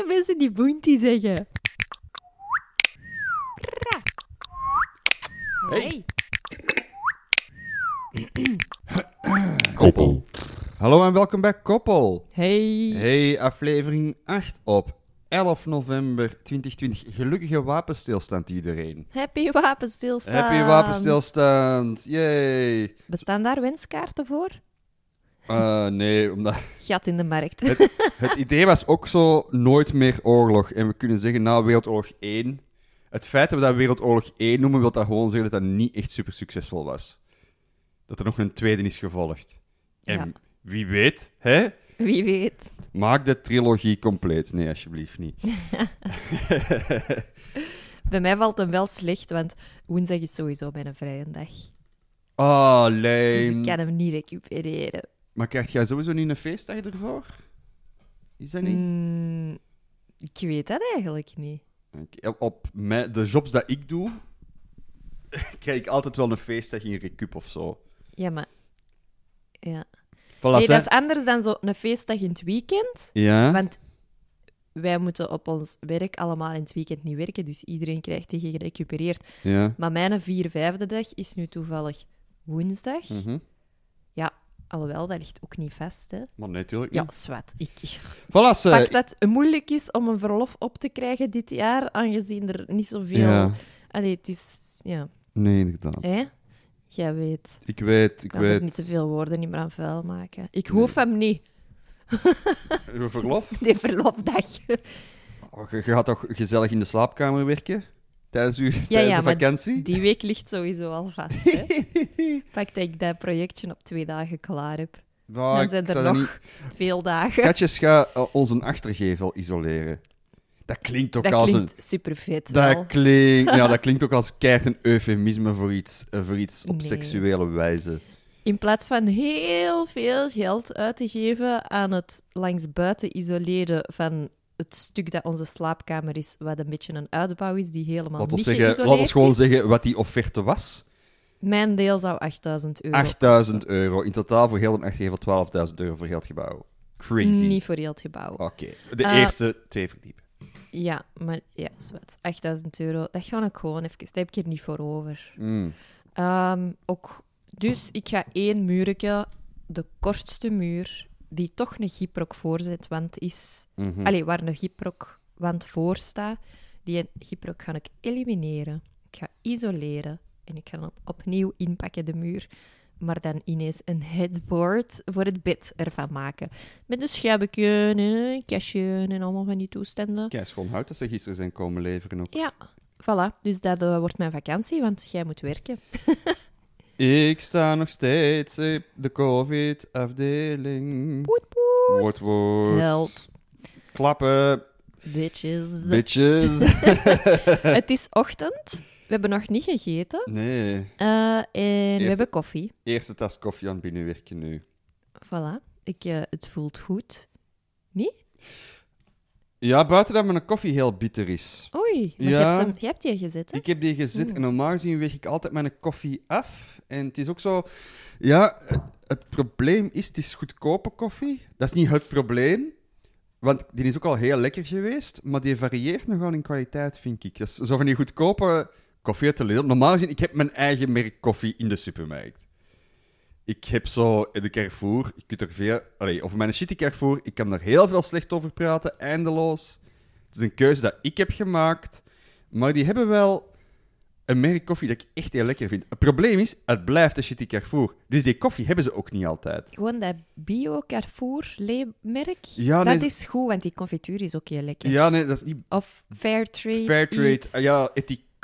zijn mensen die bounty zeggen. Hey. Koppel. Hallo en welkom bij Koppel. Hey. Hey, aflevering 8 op 11 november 2020. Gelukkige wapenstilstand iedereen. Happy wapenstilstand. Happy wapenstilstand. Yay. Bestaan daar wenskaarten voor? Eh, nee, omdat Gat in de markt. het idee was ook zo nooit meer oorlog. En we kunnen zeggen na Wereldoorlog 1. Het feit dat we dat Wereldoorlog 1 noemen, wil dat gewoon zeggen dat dat niet echt super succesvol was. Dat er nog een tweede is gevolgd. En Ja. wie weet, hè? Wie weet. Maak de trilogie compleet. Nee, alsjeblieft niet. Bij mij valt hem wel slecht, want woensdag is sowieso mijn vrije dag. Oh, Dus lame. ik kan hem niet recupereren. Maar krijg jij sowieso niet een feestdag ervoor? Is dat niet? Mm, ik weet dat eigenlijk niet. Op mij- de jobs dat ik doe, krijg ik altijd wel een feestdag in recup of zo. Ja, maar... Ja. Voilà, Nee, dat is anders dan zo'n feestdag in het weekend. Ja? Want wij moeten op ons werk allemaal in het weekend niet werken, dus iedereen krijgt die gerecupereerd. Ja. Maar mijn vier vijfde dag is nu toevallig woensdag. Ja, alhoewel, dat ligt ook niet vast, hè. Maar natuurlijk Ja, niet. zwart. Ik Voilà, ze- pak dat het moeilijk is om een verlof op te krijgen dit jaar, aangezien er niet zoveel... Ja. Allee, het is... Ja, Nee, inderdaad. hè? Jij weet. Ik weet, ik Ik kan er weet. niet te veel woorden niet meer aan vuil maken. Ik hoef hem niet, Uw verlof? die verlofdag. Oh, je, je gaat toch gezellig in de slaapkamer werken? Tijdens, uw, tijdens ja, de vakantie? Die week ligt sowieso al vast. Hè? Pak dat ik dat projectje op twee dagen klaar heb. Nou, Dan zijn er nog veel dagen. Katjes gaat eh, onze achtergevel isoleren. Dat klinkt ook dat als klinkt een... super vet wel. Dat klinkt, ja, dat klinkt ook als keihard een eufemisme voor iets, eh, voor iets op Nee. seksuele wijze. In plaats van heel veel geld uit te geven aan het langs buiten isoleren van het stuk dat onze slaapkamer is, wat een beetje een uitbouw is, die helemaal Laat niet zeggen, geïsoleerd ons gewoon is. zeggen wat die offerte was. Mijn deel zou 8000 euro 8000 euro. In totaal voor heel een achtergevel 12.000 euro voor heel het gebouw. Crazy. Niet voor heel het gebouw. Oké. De Eh, eerste twee verdiepen. Ja, maar ja, zwart. 8000 euro, dat ga ik gewoon even... Dat heb ik er niet voor over. Mm. Ehm, ook, dus ik ga één muurtje, de kortste muur, die toch een gyprok voorzetwand is. Mhm. Allee, waar een gyprokwand voor staat. Die gyprok ga ik elimineren. Ik ga isoleren. En ik ga hem opnieuw inpakken, de muur. Maar dan ineens een headboard voor het bed ervan maken. Met een schabbetje en een kastje en allemaal van die toestanden. Kijk, schoon hout dat ze gisteren zijn komen leveren ook. Ja, voilà. Dus dat eh, wordt mijn vakantie, want jij moet werken. Ik sta nog steeds op de COVID-afdeling. Poet, poet. Woord, woord. Held. Klappen, Bitches. bitches. Het is ochtend. We hebben nog niet gegeten. nee. Eh, en we hebben koffie. Eerste tas koffie aan binnenwerken nu. Voilà. Ik, eh, het voelt goed. Niet? Ja, buiten dat mijn koffie heel bitter is. Oei, maar Ja. je, hebt hem, je hebt die gezet, hè? Ik heb die gezet Mm. en normaal gezien weeg ik altijd mijn koffie af. En het is ook zo... Ja, het- probleem is, het is goedkope koffie. Dat is niet het probleem. Want die is ook al heel lekker geweest, maar die varieert nogal in kwaliteit, vind ik. Dat is zo van die goedkope koffie uit de Lidl. Normaal gezien, ik heb mijn eigen merk koffie in de supermarkt. Ik heb zo de Carrefour, je kunt er veel... Allee, over mijn shitty Carrefour, ik kan er heel veel slecht over praten, eindeloos. Het is een keuze dat ik heb gemaakt, maar die hebben wel een merk koffie dat ik echt heel lekker vind. Het probleem is, het blijft een shitty Carrefour. Dus die koffie hebben ze ook niet altijd. Gewoon dat Bio Carrefour le- merk. Ja, dat nee, is goed, want die confituur is ook heel lekker. Ja, nee, dat is niet Of Fairtrade. Fairtrade. iets. Ja,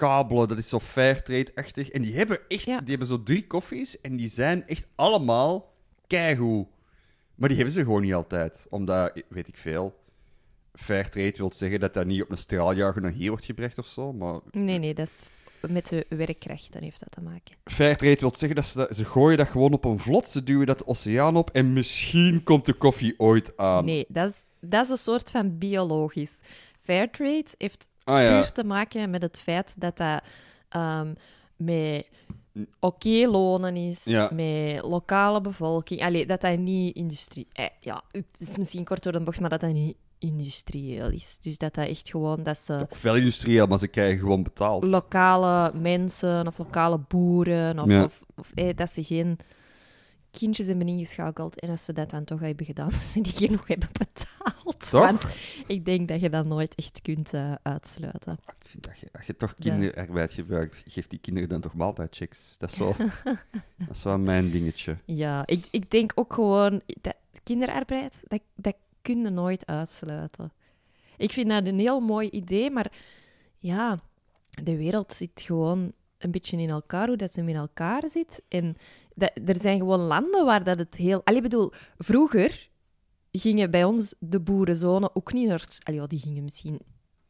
Etikabelen, dat is zo Fairtrade-achtig. En die hebben echt, Ja. die hebben zo drie koffies en die zijn echt allemaal keigoed. Maar die hebben ze gewoon niet altijd. Omdat, weet ik veel, Fairtrade wil zeggen dat dat niet op een straaljager naar hier wordt gebracht of zo. Maar Nee, nee, dat is met de werkkrachten heeft dat te maken. Fairtrade wil zeggen dat ze, ze gooien dat gewoon op een vlot, ze duwen dat de oceaan op en misschien komt de koffie ooit aan. Nee, dat is, dat is een soort van biologisch. Fairtrade heeft Ah ja, puur te maken met het feit dat dat ehm, met oké lonen is, Ja. met lokale bevolking. Allee, dat dat niet industrie... Eh, ja, het is misschien kort door de bocht, maar dat dat niet industrieel is. Dus dat dat echt gewoon dat ze Ofwel industrieel, maar ze krijgen gewoon betaald. lokale mensen of lokale boeren of, Ja. of, of eh, dat ze geen kindjes hebben ingeschakeld en als ze dat dan toch hebben gedaan, dat ze die genoeg hebben betaald. Toch? Want ik denk dat je dat nooit echt kunt eh, uitsluiten. Ik vind dat je, als je toch kinderarbeid gebruikt, geeft die kinderen dan toch maaltijdchecks. Dat is, dat is wel mijn dingetje. Ja, ik, ik denk ook gewoon dat kinderarbeid, dat, dat kun je nooit uitsluiten. Ik vind dat een heel mooi idee, maar ja, de wereld zit gewoon een beetje in elkaar, hoe dat ze in elkaar zit. En dat, er zijn gewoon landen waar dat het heel... Allee, bedoel, vroeger gingen bij ons de boerenzonen ook niet naar... Allee, ja, die gingen misschien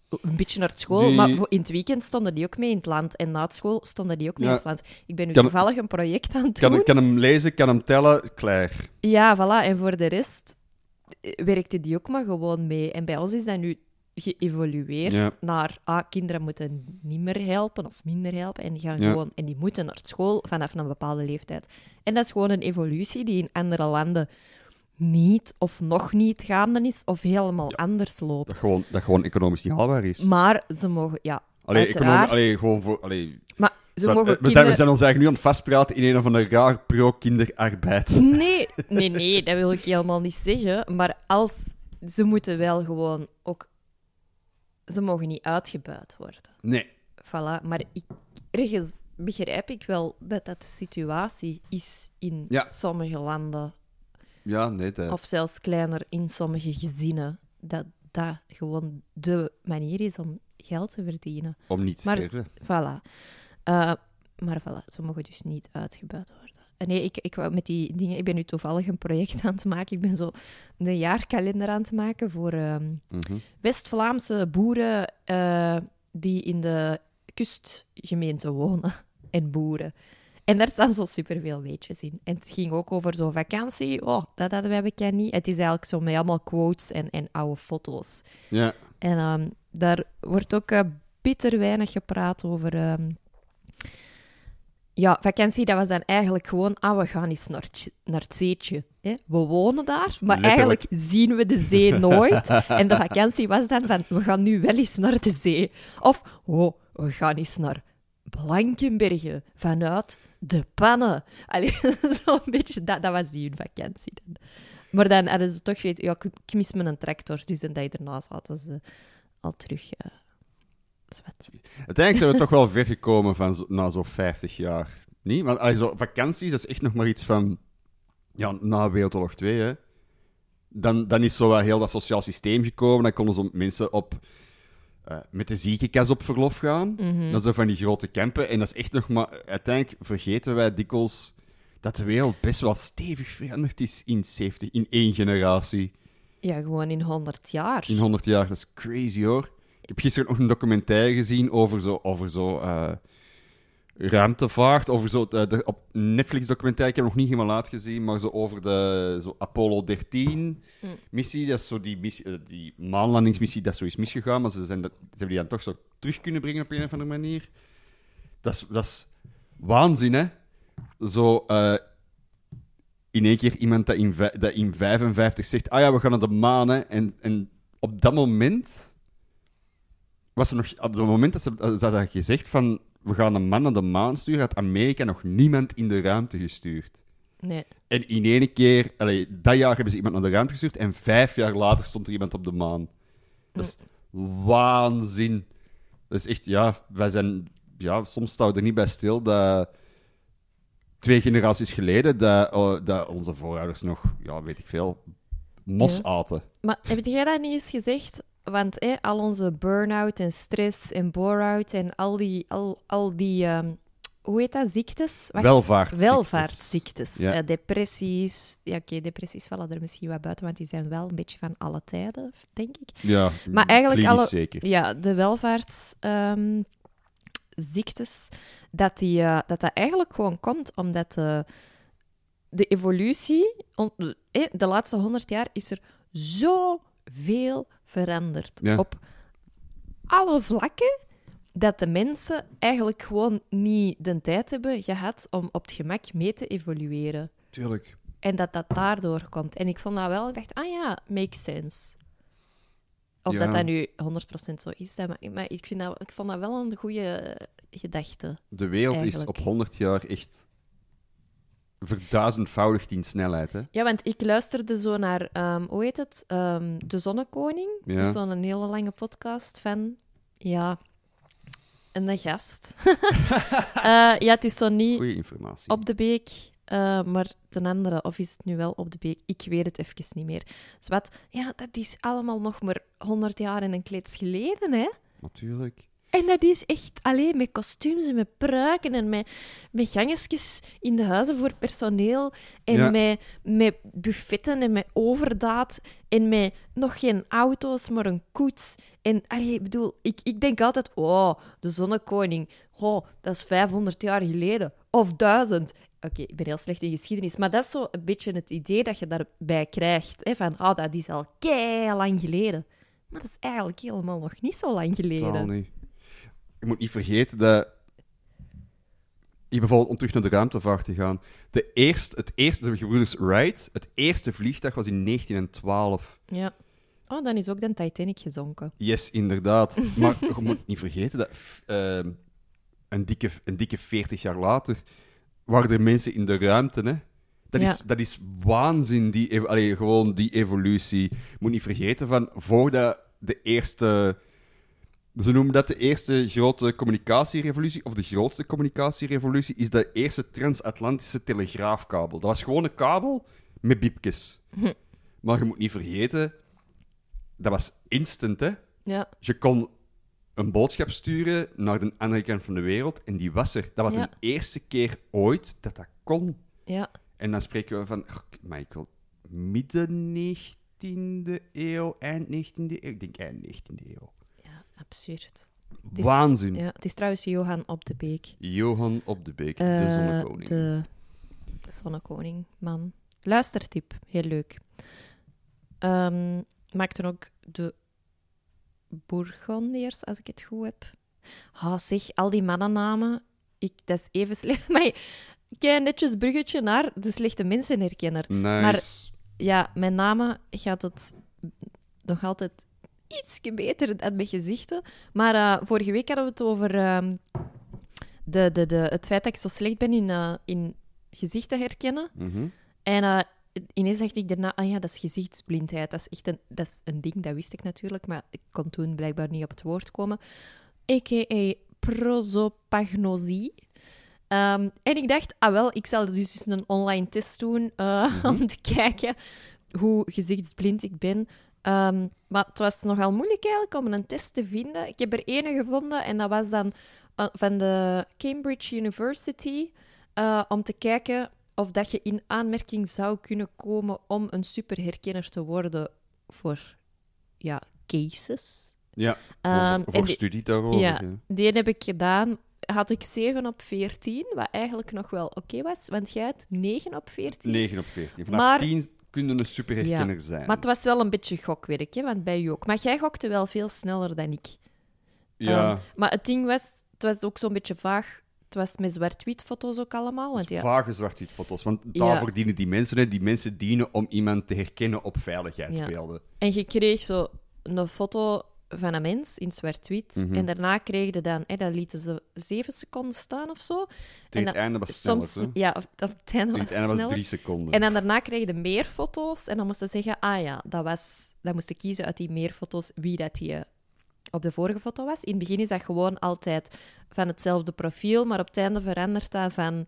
een beetje naar school, Die- maar in het weekend stonden die ook mee in het land. En na het school stonden die ook mee Ja. in het land. Ik ben nu Kan- toevallig een project aan het Kan, doen. kan hem lezen, kan hem tellen, klaar. Ja, voilà. En voor de rest eh, werkte die ook maar gewoon mee. En bij ons is dat nu geëvolueerd Ja. naar ah, kinderen moeten niet meer helpen of minder helpen. En die, gaan Ja. gewoon, en die moeten naar school vanaf een bepaalde leeftijd. En dat is gewoon een evolutie die in andere landen niet of nog niet gaande is of helemaal anders loopt. Dat gewoon, dat gewoon economisch niet haalbaar is. Maar ze mogen, ja, Allee, uiteraard. economisch, allee, gewoon voor... Allee, maar ze mogen eh, we, zijn, we zijn ons eigenlijk nu aan het vastpraten in een of andere raar pro-kinderarbeid. Nee, nee, nee, dat wil ik helemaal niet zeggen. Maar als, ze moeten wel gewoon ook... Ze mogen niet uitgebuit worden. Nee. Voilà. Maar ik, ergens begrijp ik wel dat dat de situatie is in Ja. sommige landen. Ja, nee. Dat... Of zelfs kleiner in sommige gezinnen. Dat dat gewoon de manier is om geld te verdienen. Om niet te Maar- sterven. Voilà. Eh, maar voilà, ze mogen dus niet uitgebuit worden. Nee, ik, ik, wou met die dingen, ik ben nu toevallig een project aan het maken. Ik ben zo een jaarkalender aan het maken voor Mhm. West-Vlaamse boeren eh, die in de kustgemeente wonen en boeren. En daar staan zo superveel weetjes in. En het ging ook over zo'n vakantie. Oh, dat hadden wij bekend niet. Het is eigenlijk zo met allemaal quotes en, en oude foto's. Ja. En ehm, daar wordt ook eh, bitter weinig gepraat over. ehm, ja, vakantie, dat was dan eigenlijk gewoon. Ah, we gaan eens naar, het- naar het zeetje. Hè? We wonen daar, maar Letterlijk. eigenlijk zien we de zee nooit. en de vakantie was dan van. We gaan nu wel eens naar de zee. Of, oh, we gaan eens naar Blankenbergen vanuit de pannen. Allee, zo'n beetje. Dat, dat was die hun vakantie dan. Maar dan hadden ze toch gezegd, ja, ik, mis mijn tractor. Dus een dag daarna zaten ze al terug. eh zwet. Uiteindelijk zijn we toch wel ver gekomen van zo, na zo'n 50 jaar. Niet? Want vakanties, dat is echt nog maar iets van... Ja, na Wereldoorlog 2, hè. Dan, dan is zo wel heel dat sociaal systeem gekomen. Dan konden zo mensen op... eh, met de ziekenkast op verlof gaan. Dat zijn van die grote campen. En dat is echt nog maar... Uiteindelijk vergeten wij dikwijls dat de wereld best wel stevig veranderd is in 70, in één generatie. Ja, gewoon in 100 jaar. In 100 jaar, dat is crazy hoor. Ik heb gisteren nog een documentaire gezien over zo, over zo eh, ruimtevaart. Over zo, de, de- op Netflix documentaire, ik heb nog niet helemaal uitgezien, maar zo over de zo Apollo 13 Hm. missie. Dat is zo die, missie, eh, die maanlandingsmissie, dat is zo is misgegaan, maar ze, zijn dat, ze hebben die dan toch zo terug kunnen brengen op een of andere manier. Dat is, dat is waanzin, hè? Zo, eh, in één keer iemand dat in, dat in 55 zegt: Ah ja, we gaan naar de maan. Hè. En, en op dat moment was er nog, op het moment dat ze ze hadden gezegd van we gaan een man naar de maan sturen, had Amerika nog niemand in de ruimte gestuurd. Nee. En in één keer, allee, dat jaar hebben ze iemand naar de ruimte gestuurd en vijf jaar later stond er iemand op de maan. Dat is waanzin. Dat is echt, ja, wij zijn, ja, soms staan we er niet bij stil dat twee generaties geleden dat, oh, dat onze voorouders nog, ja, weet ik veel, mos Ja. aten. Maar heb jij dat niet eens gezegd? Want al onze burn-out en stress en bore-out en al die, al, al die ehm, hoe heet dat, ziektes? Wacht, Welvaartsziektes. Welvaartsziektes. Ja. Eh, depressies. Ja, oké, depressies vallen er misschien wat buiten, want die zijn wel een beetje van alle tijden, denk ik. Ja, Maar eigenlijk klinisch alle- zeker. Ja, de welvaartsziektes, dat, die, eh, dat dat eigenlijk gewoon komt omdat eh, de evolutie, on- eh, de laatste honderd jaar, is er zoveel veranderd. Ja. Op alle vlakken, dat de mensen eigenlijk gewoon niet de tijd hebben gehad om op het gemak mee te evolueren. Tuurlijk. En dat dat daardoor komt. En ik vond dat wel, ik dacht, ah ja, makes sense. Of Ja. dat dat nu 100% zo is. Maar, maar ik, vind dat, ik vond dat wel een goede gedachte. De wereld Eigenlijk. is op 100 jaar echt verduizendvoudigd in snelheid. Hè? Ja, want ik luisterde zo naar, ehm, hoe heet het? Ehm, De Zonnekoning. Ja. Dat is zo'n hele lange podcast van, ja, een gast. Eh, ja, het is zo niet Goeie informatie. op de beek, eh, maar de andere, of is het nu wel op de beek? Ik weet het even niet meer. Zwat, ja, dat is allemaal nog maar 100 jaar en een kleeds geleden, hè? Natuurlijk. En dat is echt alleen met kostuums en met pruiken en met, met gangetjes in de huizen voor personeel. En Ja. met, met buffetten en met overdaad. En met nog geen auto's, maar een koets. En allee, ik bedoel, ik, ik denk altijd, oh, de zonnekoning. Oh, dat is 500 jaar geleden. Of 1000. Oké, ik ben heel slecht in geschiedenis. Maar dat is zo een beetje het idee dat je daarbij krijgt. Hè, van, oh, dat is al kei lang geleden. Maar dat is eigenlijk helemaal nog niet zo lang geleden. Totaal niet. Je moet niet vergeten dat... Hier bijvoorbeeld, om terug naar de ruimtevaart te gaan. De eerste, het eerste, de gebroeders Wright, het eerste vliegtuig was in 1912. Ja. Oh, dan is ook de Titanic gezonken. Yes, inderdaad. Maar je moet niet vergeten dat ehm, een, dikke, een dikke 40 jaar later waren er mensen in de ruimte. Hè? Dat, Ja. is, dat is waanzin, die, allee, gewoon die evolutie. Je moet niet vergeten van voordat de eerste. Ze noemen dat de eerste grote communicatierevolutie, of de grootste communicatierevolutie, is de eerste transatlantische telegraafkabel. Dat was gewoon een kabel met biepjes. Maar je moet niet vergeten, dat was instant, hè? Ja, Je kon een boodschap sturen naar de andere kant van de wereld en die was er. Dat was Ja. de eerste keer ooit dat dat kon. ja. En dan spreken we van, ach, Michael, midden 19e eeuw, eind 19e eeuw. Ik denk eind 19e eeuw. Absurd. is- Waanzin. Ja, het is trouwens Johan op de Beek. Johan op de Beek, de Eh, zonnekoning. De zonnekoning, man. Luistertip, heel leuk. Ehm maakte ook de Bourgondiërs, als ik het goed heb. Ah, zeg, al die mannennamen. Ik, dat is even slecht. Maar een netjes bruggetje naar de slechte mensenherkenner. Nice. maar- Ja, mijn namen gaat het nog altijd iets beter dan mijn gezichten. Maar eh, vorige week hadden we het over ehm, de, de, de, het feit dat ik zo slecht ben in, eh, in gezichten herkennen. Mhm. En eh, ineens dacht ik daarna, ah ja, dat is gezichtsblindheid. Dat is echt een, dat is een ding, dat wist ik natuurlijk, maar ik kon toen blijkbaar niet op het woord komen. A.k.a. prosopagnosie. Ehm, en ik dacht, ah wel, ik zal dus eens een online test doen eh, om te kijken hoe gezichtsblind ik ben. Ehm, maar het was nogal moeilijk eigenlijk om een test te vinden. Ik heb er ene gevonden en dat was dan eh, van de Cambridge University eh, om te kijken of dat je in aanmerking zou kunnen komen om een superherkenner te worden voor ja, cases. Ja, Ehm, voor, voor die- studie daarover. ja, ja. die heb ik gedaan. Had ik 7 op 14, wat eigenlijk nog wel oké was, want jij had 9 op 14. 9 op 14. Vanaf Maar- 10 kunnen een superherkenner Ja, zijn. Maar het was wel een beetje gokwerk, hè, want bij u ook. Maar jij gokte wel veel sneller dan ik. ja, Ehm, maar het ding was, het was ook zo'n beetje vaag. Het was met zwart-wit foto's ook allemaal. Want ja, vage zwart-wit foto's. Want Ja. daarvoor dienen die mensen. Hè. Die mensen dienen om iemand te herkennen op veiligheidsbeelden. En je kreeg zo een foto van een mens in zwart-wit. Mhm. En daarna kreeg je dan, hè, dat lieten ze zeven seconden staan of zo. Tegen En het einde was sneller. Soms, hè. ja, op, het einde was het einde was drie seconden. En dan daarna kreeg je meer foto's. En dan moest je zeggen, ah ja, dat was... Dan moest je kiezen uit die meer foto's wie dat die eh, op de vorige foto was. In het begin is dat gewoon altijd van hetzelfde profiel, maar op het einde verandert dat van...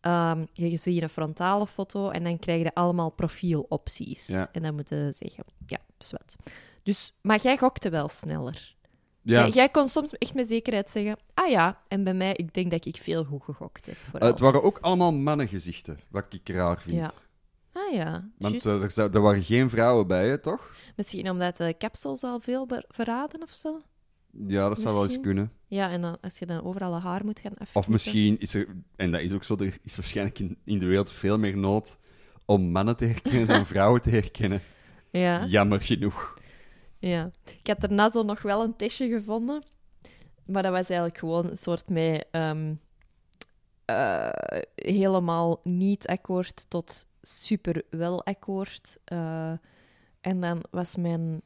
ehm, je ziet een frontale foto en dan krijg je allemaal profielopties. Ja. En dan moet je zeggen, ja, zwart. Dus, maar jij gokte wel sneller. ja, Jij, jij kon soms echt met zekerheid zeggen, ah ja, en bij mij, ik denk dat ik veel goed gegokt heb. Het waren ook allemaal mannengezichten, wat ik raar vind. Ja, Ah ja, Want eh, er, zou- er waren geen vrouwen bij, hè, toch? Misschien omdat de kapsels al veel ver- verraden of zo. Ja, dat zou wel eens kunnen. Ja, en dan, als je dan overal een haar moet gaan afknippen. Of misschien is er, en dat is ook zo, er is waarschijnlijk in, in de wereld veel meer nood om mannen te herkennen dan vrouwen te herkennen. Ja, Jammer genoeg. Ja. Ik had daarna zo nog wel een testje gevonden. Maar dat was eigenlijk gewoon een soort met... ehm, eh, helemaal niet akkoord tot super wel akkoord. Eh, en dan was mijn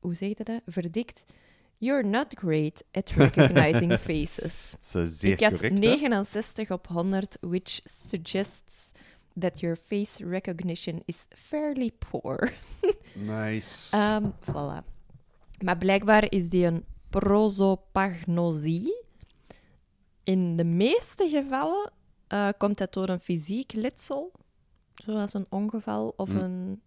hoe zeg je dat? Verdikt. You're not great at recognizing faces. Zeer Ik had correct. hè? 69 op 100, which suggests that your face recognition is fairly poor. Nice. Ehm voilà. Maar blijkbaar is die een prosopagnosie. In de meeste gevallen eh, komt dat door een fysiek letsel, zoals een ongeval of Hm. een,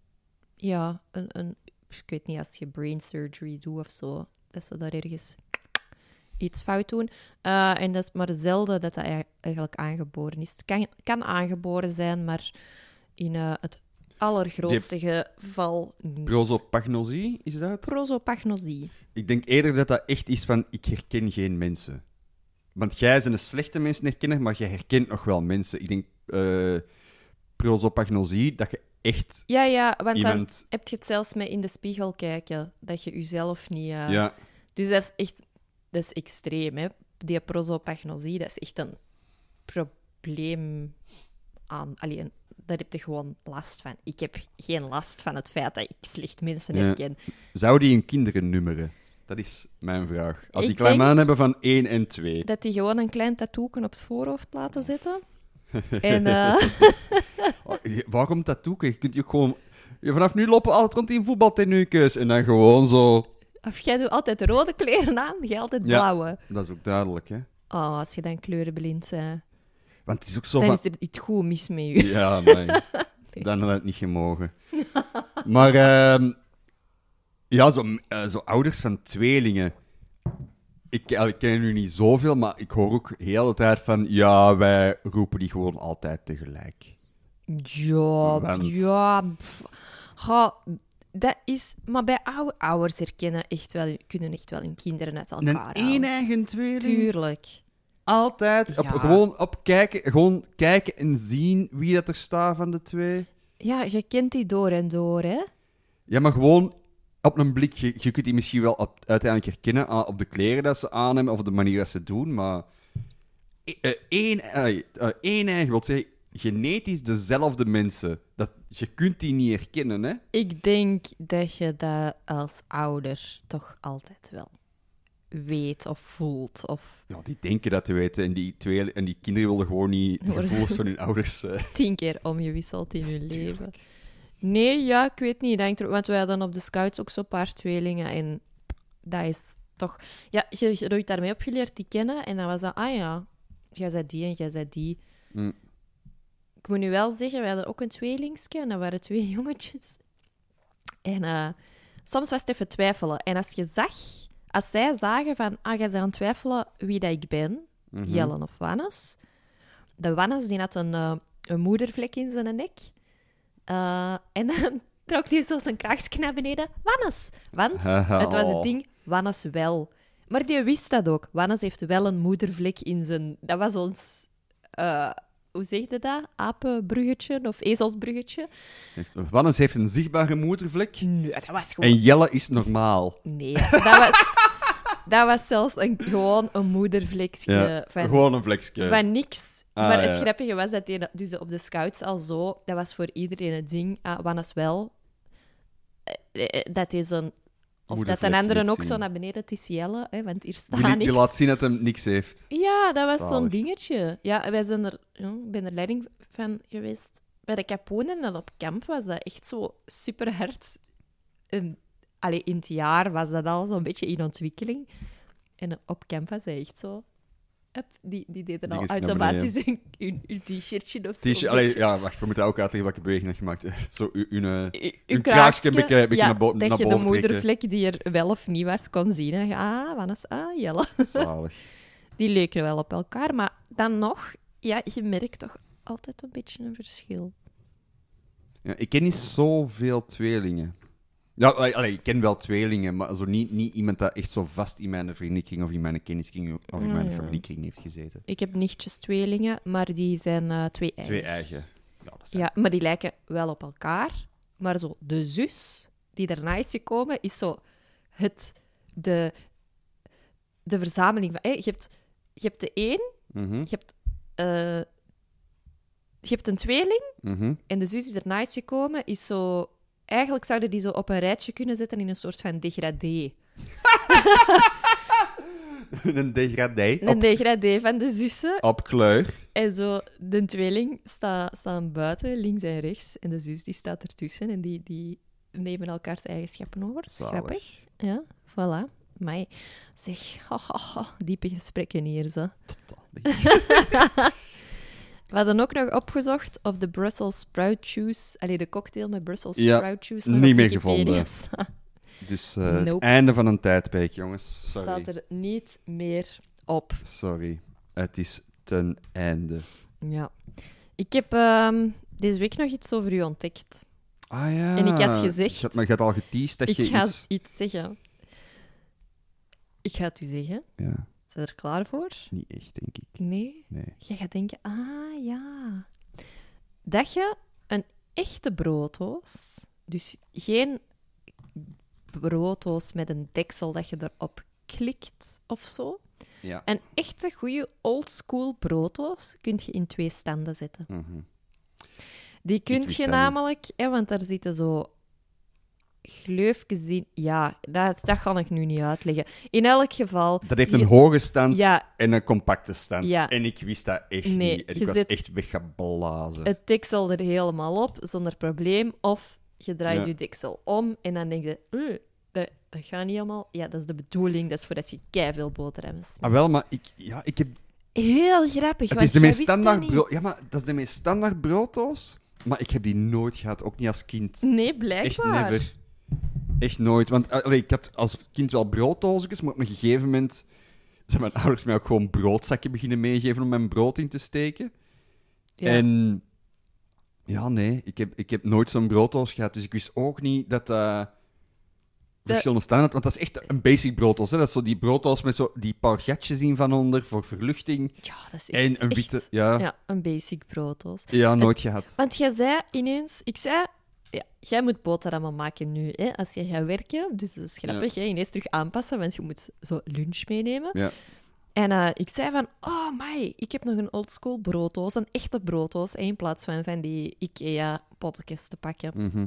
ja, een, een, ik weet niet, als je brain surgery doet of zo, dat ze daar ergens iets fout doen. Eh, en dat is maar zelden dat dat ei- eigenlijk aangeboren is. Het kan, kan aangeboren zijn, maar in eh, het allergrootste geval niet. Prosopagnosie, is dat? Prosopagnosie. Ik denk eerder dat dat echt is van, ik herken geen mensen. Want jij bent een slechte mensen herkennen, maar je herkent nog wel mensen. Ik denk, eh prosopagnosie, dat je echt Ja, ja, want dan heb je het zelfs met in de spiegel kijken, dat je jezelf niet... Ja, Dus dat is echt... Dat is extreem, hè. Die prosopagnosie, dat is echt een probleem aan... Allee, een- daar heb je gewoon last van. Ik heb geen last van het feit dat ik slecht mensen Ja. herken. zou die hun kinderen nummeren? Dat is mijn vraag. Als die klein man hebben van 1 en 2. Dat die gewoon een klein tattooken op het voorhoofd laten zitten. en... eh, Waarom tattooen? Je kunt je ook gewoon... Vanaf nu lopen altijd rond in voetbaltenuukjes en dan gewoon zo... of jij doet altijd rode kleren aan, jij altijd Ja. blauwe. Dat is ook duidelijk, hè? Oh, als je dan kleurenblind bent, Want het is ook zo dan van... is er iets goed mis met je. Ja, nee. Dan had het niet gemogen. Maar ehm, ja, zo, eh, zo ouders van tweelingen. Ik, eh, ik ken nu niet zoveel, maar ik hoor ook heel de tijd van... Ja, wij roepen die gewoon altijd tegelijk. Ja, Want- ja. pff. Dat is... Maar bij oude ouders herkennen echt wel, kunnen echt wel hun kinderen uit Een elkaar één halen. eigen tweeling? Tuurlijk. Altijd. Op, gewoon op kijken, gewoon kijken en zien wie dat er staat van de twee. Ja, je kent die door en door, hè? Ja, maar gewoon op een blik. Je, je kunt die misschien wel op- uiteindelijk herkennen aan- op de kleren dat ze aan hebben of de manier dat ze doen, maar e- eh, één, eh, eh, één eigen wil zeggen, genetisch dezelfde mensen. Dat, je kunt die niet herkennen, hè? Ik denk dat je dat als ouder toch altijd wel weet of voelt. Of Ja, die denken dat te weten en die, twee, en die kinderen willen gewoon niet de gevoelens van hun ouders. eh. tien keer omgewisseld in hun leven. Nee, ja, ik weet niet. Denk er, want wij hadden op de scouts ook zo'n paar tweelingen. En dat is toch... Ja, je, je wordt daarmee opgeleerd die kennen. En dan was dat, ah ja, jij zei die en jij zei die. Mm. Ik moet nu wel zeggen, we hadden ook een tweelingsje. En dat waren twee jongetjes. En eh, soms was het even twijfelen. En als je zag... Als zij zagen van, ah, jij bent aan het twijfelen wie dat ik ben, Mhm. Jellen of Wannes. De Wannes die had een, eh, een moedervlek in zijn nek. Eh, en dan trok hij zo zijn kraagje naar beneden. Wannes! Want het was Oh. het ding, Wannes wel. Maar die wist dat ook. Wannes heeft wel een moedervlek in zijn... Dat was ons... hoe zeg je dat? Apenbruggetje of ezelsbruggetje? Wannes heeft een zichtbare moedervlek Nee, dat was gewoon... en Jelle is normaal. Nee, dat was... dat was zelfs een, gewoon een moedervlekje Ja, van gewoon een vlekje. Van niks. Ah, maar het ja. grappige was dat die, dus op de scouts al zo, dat was voor iedereen het ding, ah, Wannes wel, eh, eh, dat is een, of dat een andere niet ook zien. zo naar beneden te ciellen, hè, want hier staat Die, die niks. laat zien dat hij niks heeft. Ja, dat was zo'n dingetje. Ja, wij zijn er, ja, ik ben er leiding van geweest. Bij de Caponen en op kamp was dat echt zo super hard. En, allee, in het jaar was dat al zo'n beetje in ontwikkeling. En op camp was hij echt zo... Hup, die, die deden al automatisch een, een t-shirtje of zo. T-shirt- allee, ja, wacht, we moeten ook uitleggen welke beweging dat je maakt. Zo, u, u, eh, U- Een uw kraagje een beetje- een beetje ja, naar bo- dat je de boven moedervlek die er wel of niet was kon zien. En je, ah, Wannes, ah, Jelle. zalig. Die leken wel op elkaar, maar dan nog, ja, je merkt toch altijd een beetje een verschil. Ja, ik ken niet zoveel tweelingen. Ja, allee, ik ken wel tweelingen, maar zo niet, niet iemand dat echt zo vast in mijn vriendenkring of in mijn kenniskring of in Ja, mijn familiekring heeft gezeten. Ik heb nichtjes tweelingen, maar die zijn eh, twee eigen. Twee eigen. Ja, dat zijn... Ja, maar die lijken wel op elkaar. Maar zo, de zus die daarna is gekomen, is zo het, de, de verzameling van... je, hebt, je hebt de één, Mhm, je hebt, eh, je hebt een tweeling, mhm. en de zus die daarna is gekomen, is zo eigenlijk zouden die zo op een rijtje kunnen zetten in een soort van degradé. een degradé. Een degradé van de zussen. op kleur. En zo, de tweeling sta, staan buiten, links en rechts. En de zus die staat ertussen en die, die nemen elkaars eigenschappen over. Dat is Zalig. grappig. Ja, voilà. Maar zeg, diepe gesprekken hier, zo. Totaal. We hadden ook nog opgezocht of de Brussels sprout juice, allee, de cocktail met Brussels Ja, sprout juice, nog niet meer gevonden. Dus eh, het einde van een tijdperk, jongens. Sorry. Staat er niet meer op. Sorry. Het is ten einde. Ja. Ik heb ehm, deze week nog iets over u ontdekt. Ah ja. En ik had gezegd- Je had, maar je had al geteased dat ik je ga iets... iets zeggen. Ik ga het u zeggen. Ja, Zijn er klaar voor? niet echt, denk ik. Nee. Nee. Je gaat denken, ah ja. Dat je een echte brooddoos, dus geen brooddoos met een deksel dat je erop klikt of zo. Ja. Een echte goede oldschool brooddoos kun je in twee standen zetten. Mhm. Die kun je namelijk, hè, want daar zitten zo gleufjes in. Ja, dat, dat kan ik nu niet uitleggen. In elk geval. Dat heeft je- een hoge stand Ja, en een compacte stand. Ja. En ik wist dat echt Nee, niet. En ik was zit- echt weggeblazen. het deksel er helemaal op zonder probleem. Of je draait Ja. je deksel om en dan denk je, "Eh, dat, dat gaat niet allemaal. Ja, dat is de bedoeling. Dat is voor als je keiveel boterhammen smeert. Ah, wel, maar ik, ja, ik heb... Heel grappig. Het is de meest standaard brood... Ja, maar dat is de meest standaard brooddoos. Maar ik heb die nooit gehad, ook niet als kind. Nee, Echt blijkbaar. never. Echt nooit. Want eh, allee, ik had als kind wel brooddoosjes, maar op een gegeven moment zijn mijn ouders mij ook gewoon broodzakken beginnen meegeven om mijn brood in te steken. Ja. En ja, nee, ik heb, ik heb nooit zo'n brooddoos gehad, dus ik wist ook niet dat dat verschillende staan had. Want dat is echt een basic brooddoos. Hè? Dat is zo die brooddoos met zo die paar gatjes in van onder voor verluchting. Ja, dat is echt, En een witte... Ja, ja. Ja, een basic brooddoos. nooit gehad. Want jij zei ineens, ik zei, ja, jij moet boterhammen maken nu, hè, als je gaat werken. Dus dat is grappig, hè, ineens terug aanpassen, want je moet zo lunch meenemen. Ja. En eh, ik zei van, oh my, ik heb nog een oldschool brooddoos, een echte brooddoos, in plaats van van die Ikea-potjes te pakken. Mhm.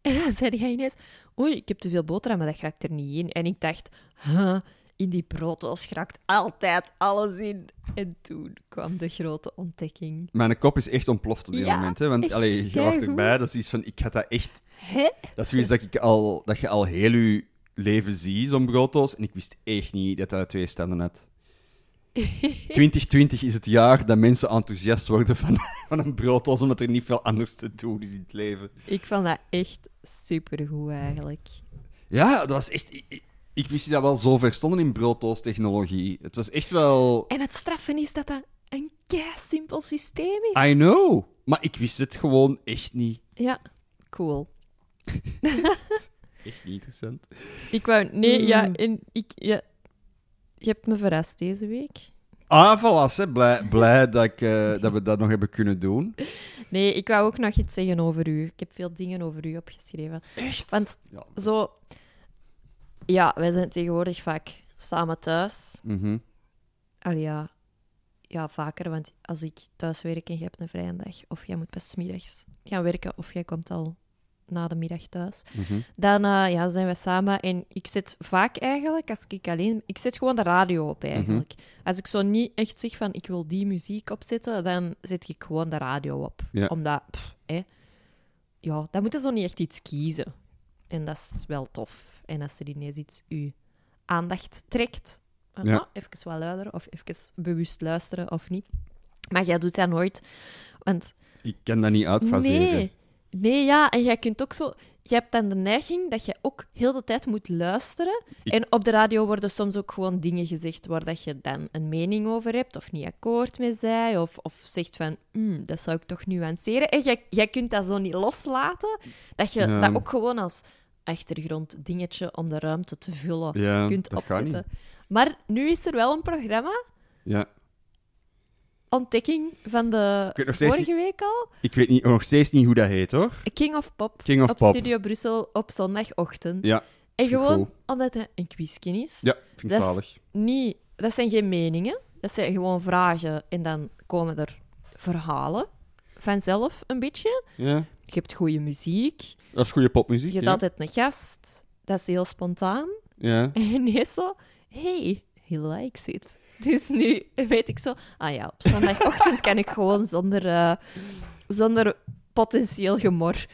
En dan zei hij ineens, oei, ik heb te veel boterhammen, dat raakt er niet in. En ik dacht, huh, in die brooddoos raakt altijd alles in. En toen kwam de grote ontdekking. Mijn kop is echt ontploft op dit Ja, moment. Hè? Want allee, je wacht erbij, dat is iets van... Ik had dat echt... Hè? Dat is zoiets dat, ik al, dat je al heel je leven ziet, zo'n brooddoos. En ik wist echt niet dat dat twee standen had. 2020 is het jaar dat mensen enthousiast worden van, van een brooddoos, omdat er niet veel anders te doen is in het leven. Ik vond dat echt supergoed eigenlijk. Ja, dat was echt... Ik, wist dat we al zo ver stonden in brooddoos-technologie. Het was echt wel... En het straffen is dat dat een kei simpel systeem is. I know. Maar ik wist het gewoon echt niet. Ja, cool. Echt niet interessant. Ik wou... Nee, Mm. ja, en ik... Ja, je hebt me verrast deze week. Ah, voilà, hè. Blij, blij dat, ik, eh, dat we dat nog hebben kunnen doen. Nee, ik wou ook nog iets zeggen over u. Ik heb veel dingen over u opgeschreven. Echt? Want Ja. zo... Ja, wij zijn tegenwoordig vaak samen thuis. Mhm. Allee, ja, ja, vaker, want als ik thuis werk en je hebt een vrije dag, of jij moet pas 's middags gaan werken, of jij komt al na de middag thuis, Mhm. dan eh, ja, zijn we samen. En ik zet vaak eigenlijk, als ik alleen... Ik zet gewoon de radio op, eigenlijk. Als ik zo niet echt zeg van, ik wil die muziek opzetten, dan zet ik gewoon de radio op. Ja. Omdat, pff, hè, ja, dan moeten ze zo niet echt iets kiezen. En dat is wel tof. En als er ineens iets uw aandacht trekt, van, Ja. ah, even wat luider, of even bewust luisteren, of niet. Maar jij doet dat nooit, want... Ik kan dat niet uitfaseren. Nee. Nee, ja, en jij kunt ook zo... Je hebt dan de neiging dat je ook heel de tijd moet luisteren. Ik- En op de radio worden soms ook gewoon dingen gezegd waar dat je dan een mening over hebt, of niet akkoord mee zij, of, of zegt van, "Hmm, dat zou ik toch nuanceren. En jij, jij kunt dat zo niet loslaten, dat je Ja. dat ook gewoon als achtergrond dingetje om de ruimte te vullen Ja, kunt opzetten. Maar nu is er wel een programma, Ja. ontdekking van de vorige week al, Ik weet niet, nog steeds niet hoe dat heet, hoor. King of Pop, King of op Pop. Studio Brussel op zondagochtend. Ja, en gewoon goed. omdat het een quizje is. ja vind ik Dat zalig. Niet, dat zijn geen meningen, dat zijn gewoon vragen en dan komen er verhalen vanzelf een beetje. Ja. Je hebt goede muziek, Dat is goede popmuziek. je hebt ja. altijd een gast, dat is heel spontaan. Ja. En ineens zo, hey, he likes it. Dus nu weet ik zo, ah ja, op zondagochtend kan ik gewoon zonder, eh, zonder potentieel gemor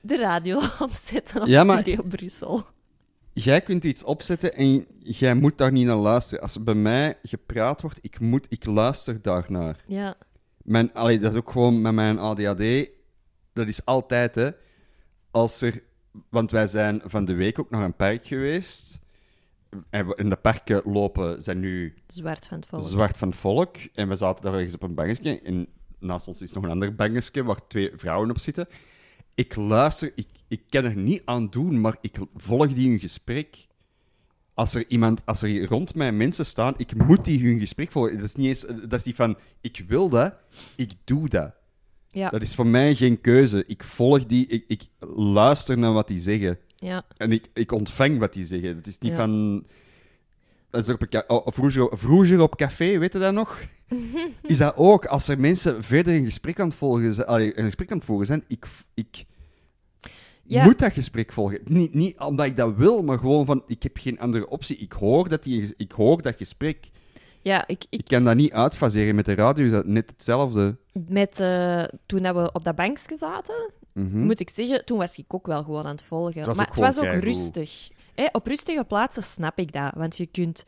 de radio opzetten op Ja, maar- Studio Brussel. Jij kunt iets opzetten en jij moet daar niet naar luisteren. Als er bij mij gepraat wordt, ik, moet, ik luister daarnaar. Ja, Mijn, allee, dat is ook gewoon met mijn ADHD. Dat is altijd, hè. Als er... Want wij zijn van de week ook naar een park geweest. En en de parken lopen, zijn nu zwart van het volk. zwart van volk. En we zaten daar ergens op een bankje. En naast ons is nog een ander bankje waar twee vrouwen op zitten. Ik luister, ik, ik kan er niet aan doen, maar ik volg die hun gesprek. Als er iemand, als er rond mij mensen staan, ik moet die hun gesprek volgen. Dat is niet eens, dat is niet van, ik wil dat, ik doe dat. Ja, Dat is voor mij geen keuze. Ik volg die, ik, ik luister naar wat die zeggen. ja, En ik, ik ontvang wat die zeggen. Het is niet Ja. van... Dat is op, oh, vroeger, vroeger op café, weet je dat nog? Is dat ook, als er mensen verder een gesprek aan het volgen zijn, allee, een gesprek aan het volgen zijn, ik, ik Ja. moet dat gesprek volgen. Niet, niet omdat ik dat wil, maar gewoon van, ik heb geen andere optie. Ik hoor dat, die, ik hoor dat gesprek. Ja ik, ik, Ik kan dat niet uitfaseren. Met de radio is dat net hetzelfde. met, eh, toen dat we op dat bankje zaten, Mhm. moet ik zeggen, toen was ik ook wel gewoon aan het volgen. maar het was ook rustig. Hè, op rustige plaatsen snap ik dat, want je kunt...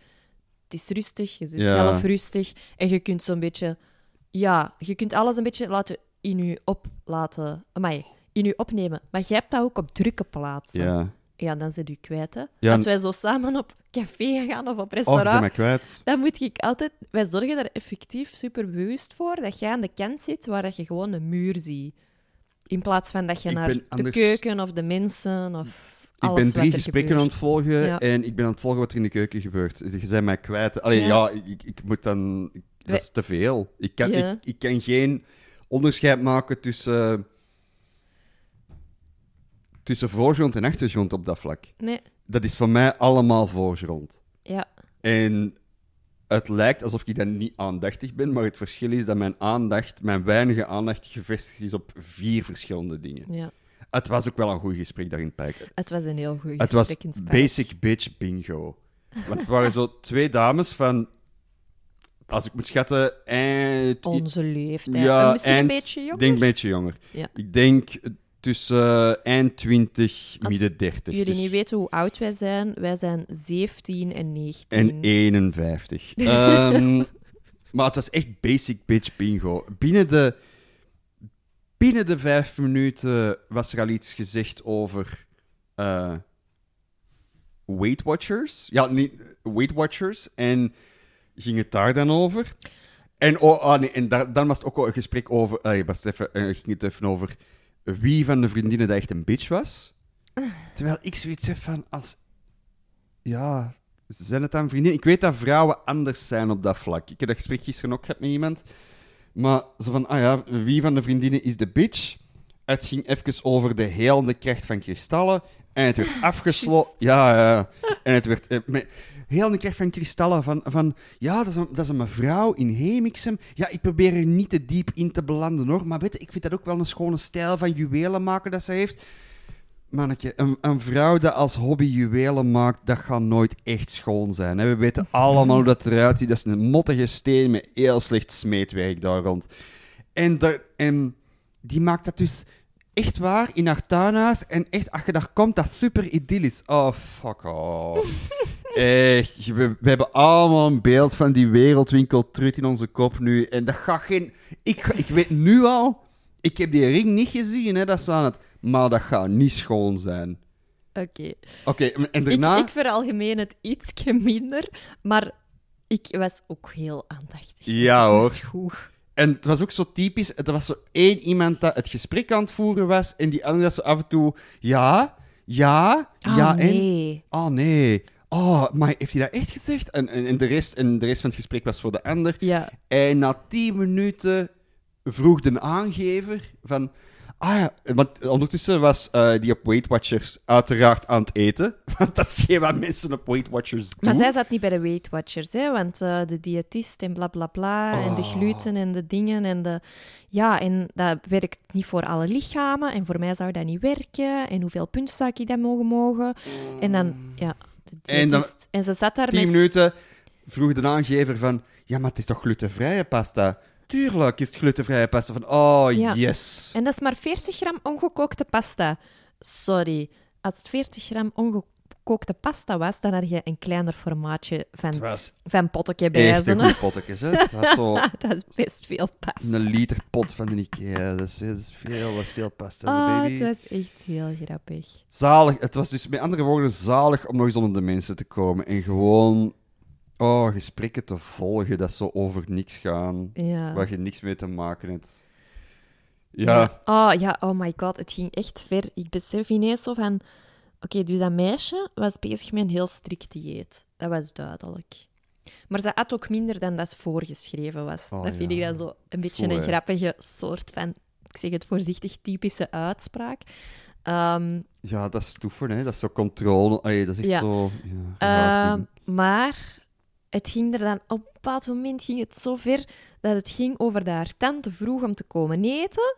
Het is rustig, je zit Ja. zelf rustig en je kunt zo'n beetje... Ja, je kunt alles een beetje laten in je op laten... Amai, in je opnemen. Maar jij hebt dat ook op drukke plaatsen. Ja. Ja, dan zit u kwijt, hè. Ja, Als wij zo samen op café gaan of op Oh, restaurant, kwijt. dan moet ik altijd... Wij zorgen er effectief super bewust voor dat jij aan de kant zit waar dat je gewoon een muur ziet. In plaats van dat je Ik naar de anders- keuken of de mensen of Ik alles ben drie gesprekken aan het volgen Ja. en ik ben aan het volgen wat er in de keuken gebeurt. Dus je bent mij kwijt. Allee, Ja. ja, ik, ik- moet dan... Dat is te veel. Ik kan, ik, ik kan geen onderscheid maken tussen... tussen voorgrond en achtergrond op dat vlak. Nee, Dat is voor mij allemaal voorgrond. ja. En het lijkt alsof ik dan niet aandachtig ben, maar het verschil is dat mijn aandacht, mijn weinige aandacht gevestigd is op vier verschillende dingen. ja. Het was ook wel een goed gesprek daar in het park. Het was een heel goed Het was gesprek in Spanje. basic bitch bingo. Want het waren zo twee dames van, als ik moet schatten, eind, Onze leeftijd. Ja, Misschien eind- een beetje ik jonger. denk een beetje jonger. Ja. Ik denk tussen eh, eind 20, Als midden 30. Jullie dus- niet weten hoe oud wij zijn, wij zijn 17 en 19. En 51. Ehm, maar het was echt basic bitch bingo. Binnen de, binnen de vijf minuten was er al iets gezegd over eh Weight Watchers. Ja, niet Weight Watchers. En ging het daar dan over. En, oh, ah, nee, en daar, dan was het ook wel een gesprek over... eh, was even, ging het even over wie van de vriendinnen dat echt een bitch was. Terwijl ik zoiets heb van... Als, ja, zijn het dan vriendinnen? Ik weet dat vrouwen anders zijn op dat vlak. Ik heb dat gesprek gisteren ook gehad met iemand. Maar zo van, ah ja, wie van de vriendinnen is de bitch? Het ging even over de helende kracht van kristallen. En het werd afgesloten. Ja, ja. En het werd... eh, met helende kracht van kristallen. Van, van ja, dat is, een, dat is een mevrouw in Hemixem. Ja, ik probeer er niet te diep in te belanden, hoor. Maar weet ik vind dat ook wel een schone stijl van juwelen maken dat ze heeft. Manneke, een, een vrouw die als hobby juwelen maakt, dat gaat nooit echt schoon zijn. Hè? We weten allemaal hoe dat eruit ziet. Dat is een mottige steen met heel slecht smeetwerk daar rond. En, daar- en die maakt dat dus echt waar in haar tuinhuis. En echt, als je daar komt, dat super idyllisch. Oh, fuck off. Echt, we, we hebben allemaal een beeld van die wereldwinkel trut in onze kop nu. En dat gaat geen... Ik, ga- ik weet nu al... Ik heb die ring niet gezien, hè, dat is aan het... Maar dat gaat niet schoon zijn. Oké. Oké, en Ik, daarna... ik veralgemeen het ietsje minder, maar ik was ook heel aandachtig. Ja, hoor. goed. En het was ook zo typisch. Er was zo één iemand dat het gesprek aan het voeren was. En die andere dat zo af en toe... Ja, ja, Ah, ja en... nee. Oh, nee. Oh, maar heeft hij dat echt gezegd? En, en, en, de rest, en de rest van het gesprek was voor de ander. Ja. En na tien minuten vroeg de aangever van... Ah ja, want ondertussen was eh, die op Weight Watchers uiteraard aan het eten. Want dat is geen wat mensen op Weight Watchers doen. Maar zij zat niet bij de Weight Watchers, hè? want eh, de diëtist en bla bla bla, en de Oh. gluten en de dingen en de... Ja, en dat werkt niet voor alle lichamen, en voor mij zou dat niet werken, en hoeveel punten zou ik dat mogen mogen? En dan, ja, de En dan- diëtist... En, ze zat daar Tien met... minuten vroeg de aangever van... Ja, maar het is toch glutenvrije pasta? Tuurlijk is het glutenvrije pasta. Van, oh, Ja. yes. En dat is maar 40 gram ongekookte pasta. Sorry, als het 40 gram ongekookte pasta was, dan had je een kleiner formaatje van, was van pottekje bij echt een goed hè. Het was zo dat is best veel pasta. een liter pot van de Ikea. Dat is, dat is veel, dat is veel pasta, Oh, baby. het was echt heel grappig. Zalig. Het was dus met andere woorden zalig om nog eens onder de mensen te komen. En gewoon... Oh, gesprekken te volgen dat zo over niks gaan. Ja. Waar je niks mee te maken hebt. Ja. Oh ja, oh my god, het ging echt ver. Ik besef ineens zo van... Oké, dus dat meisje was bezig met een heel strikt dieet. Dat was duidelijk. Maar ze at ook minder dan dat ze voorgeschreven was. Oh, dat vind ja. ik dan zo een beetje Zo, een hè. grappige soort van... Ik zeg het voorzichtig, typische uitspraak. Ehm, Ja, dat is toeven, hè. Dat is zo controle. Allee, dat is echt Ja. zo... Ja, raar Ehm, ding. maar het ging er dan op een bepaald moment ging het zo ver dat het ging over dat haar tante vroeg om te komen eten.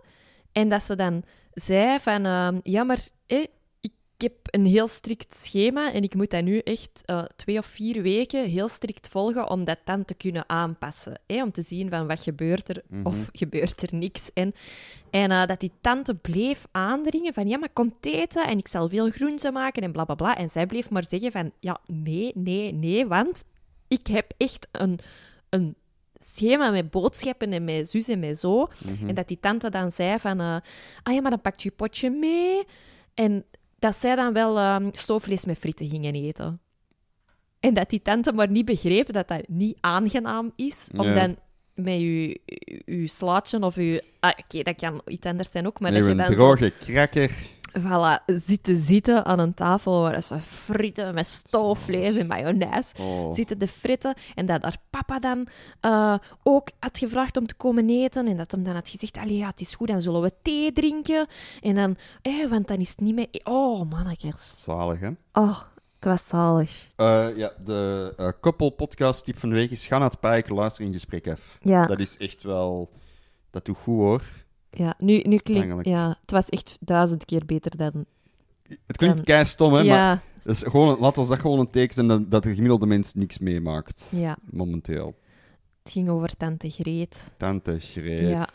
En dat ze dan zei van, ehm, ja, maar eh, ik heb een heel strikt schema en ik moet dat nu echt eh, twee of vier weken heel strikt volgen om dat dan te kunnen aanpassen. hè, om te zien van wat gebeurt er of gebeurt er niks. En, en eh, dat die tante bleef aandringen van, ja, maar kom eten en ik zal veel groenten maken en bla bla bla. En zij bleef maar zeggen van, ja, nee, nee, nee, want ik heb echt een, een schema met boodschappen en met zus en met zo. En dat die tante dan zei van, eh, ah ja, maar dan pakt je potje mee. En dat zij dan wel ehm stoofvlees met frieten gingen eten. En dat die tante maar niet begreep dat dat niet aangenaam is, om Ja. dan met je, je slaatje of je... Ah, Oké, dat kan iets anders zijn ook, maar Nee, dat je een droge krakker. Voilà, zitten zitten aan een tafel waar ze frieten met stoofvlees en mayonaise Oh. zitten de fritten. En dat haar papa dan eh, ook had gevraagd om te komen eten. En dat hem dan had gezegd, allee, ja, het is goed, dan zullen we thee drinken. En dan, eh, want dan is het niet meer... Oh, mannetjes. Zalig, hè? Oh, het was zalig. Eh, ja, de eh koppelpodcast tip van de week is ga naar het park, luister in gesprek af. Ja, Dat is echt wel... Dat doet goed, hoor. Ja. Nu, nu klinkt... Ja, het was echt duizend keer beter dan... Het klinkt Dan- kei stom, hè, maar ja, dat is gewoon, laat ons dat gewoon een teken zijn dat, dat de gemiddelde mens niks meemaakt. ja, Momenteel. het ging over tante Greet. Tante Greet. Ja.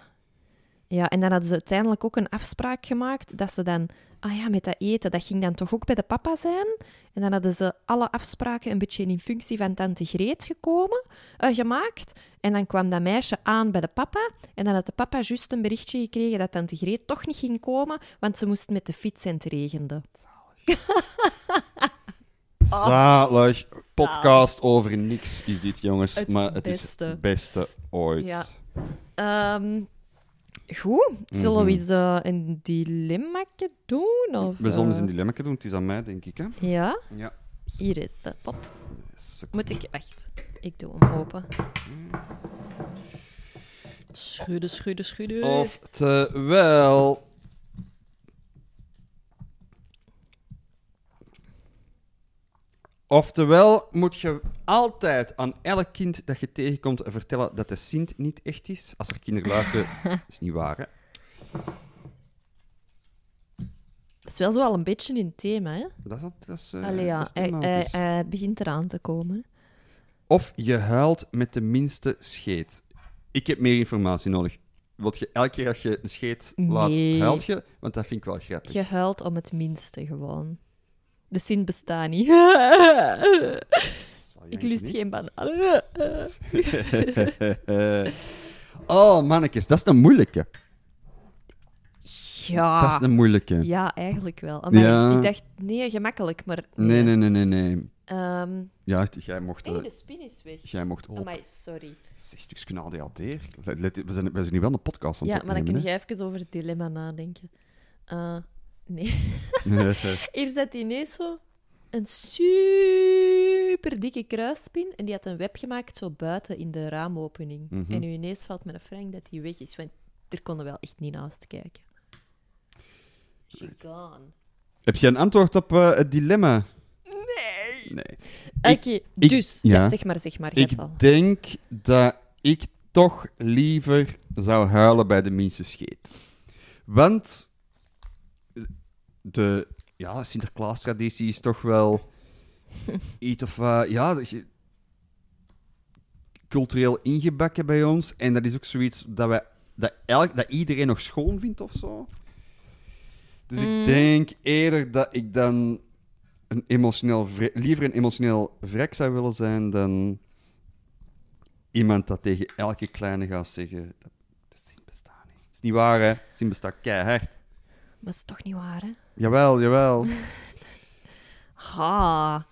Ja, en dan hadden ze uiteindelijk ook een afspraak gemaakt dat ze dan, ah ja, met dat eten, dat ging dan toch ook bij de papa zijn. En dan hadden ze alle afspraken een beetje in functie van tante Greet gekomen, eh, gemaakt. En dan kwam dat meisje aan bij de papa. En dan had de papa juist een berichtje gekregen dat tante Greet toch niet ging komen, want ze moest met de fiets en het regende. Zalig. Podcast over niks is dit, jongens. Het maar het is het beste ooit. Ja. Ehm, goed, zullen we Mhm. eens eh, een dilemma doen? Of, We zullen eens eh, een dilemma doen. Het is aan mij, denk ik. Hè? Ja, Ja. hier is de pot. Seconde. Moet ik... Wacht, ik doe hem open. Schudden, schudden, schudden. Oftewel... Oftewel moet je altijd aan elk kind dat je tegenkomt vertellen dat de Sint niet echt is. Als er kinderen luisteren, is niet waar, hè? Dat is wel zo al een beetje in het thema, hè? Dat is, dat is, eh, Allee, ja, dat is hij, hij- hij begint eraan te komen. Of je huilt met de minste scheet. Ik heb meer informatie nodig. Wilt je elke keer als je een scheet laat, Nee. huilt je? Want dat vind ik wel grappig. Je huilt om het minste gewoon. De zin bestaat niet. ik lust geen bananen. oh, mannetjes, dat is een moeilijke. Ja. Dat is een moeilijke. Ja, eigenlijk wel. Amai, Ja. Ik dacht, nee, gemakkelijk, maar... Nee, nee, nee, nee, nee. Ehm, Ja, jij mocht... hey, eh, de spin is weg. jij mocht op. Amai, sorry. Zes stuks ADHD. Let- let- We zijn, we zijn nu wel een podcast aan Ja, het maar dan kun je even over het dilemma nadenken. Eh, nee. Hier zat ineens zo een super dikke kruisspin en die had een web gemaakt zo buiten in de raamopening. Mhm. En nu ineens valt me een frank dat die weg is, want er konden wel echt niet naast kijken. She gone. Heb je een antwoord op eh, het dilemma? Nee. Nee. Oké, dus. ja. Ja. zeg maar, zeg maar. Ik al. denk dat ik toch liever zou huilen bij de minste scheet. Want de ja, Sinterklaas-traditie is toch wel iets of wat, ja, cultureel ingebakken bij ons. En dat is ook zoiets dat, wij, dat, elk, dat iedereen nog schoon vindt of zo. Dus Mm. ik denk eerder dat ik dan een emotioneel liever een emotioneel vrek zou willen zijn dan iemand dat tegen elke kleine gaat zeggen: dat, dat zin bestaat niet. Dat is niet waar, hè? Zin bestaat keihard. Maar dat is toch niet waar, hè? Jawel, jawel. Ha.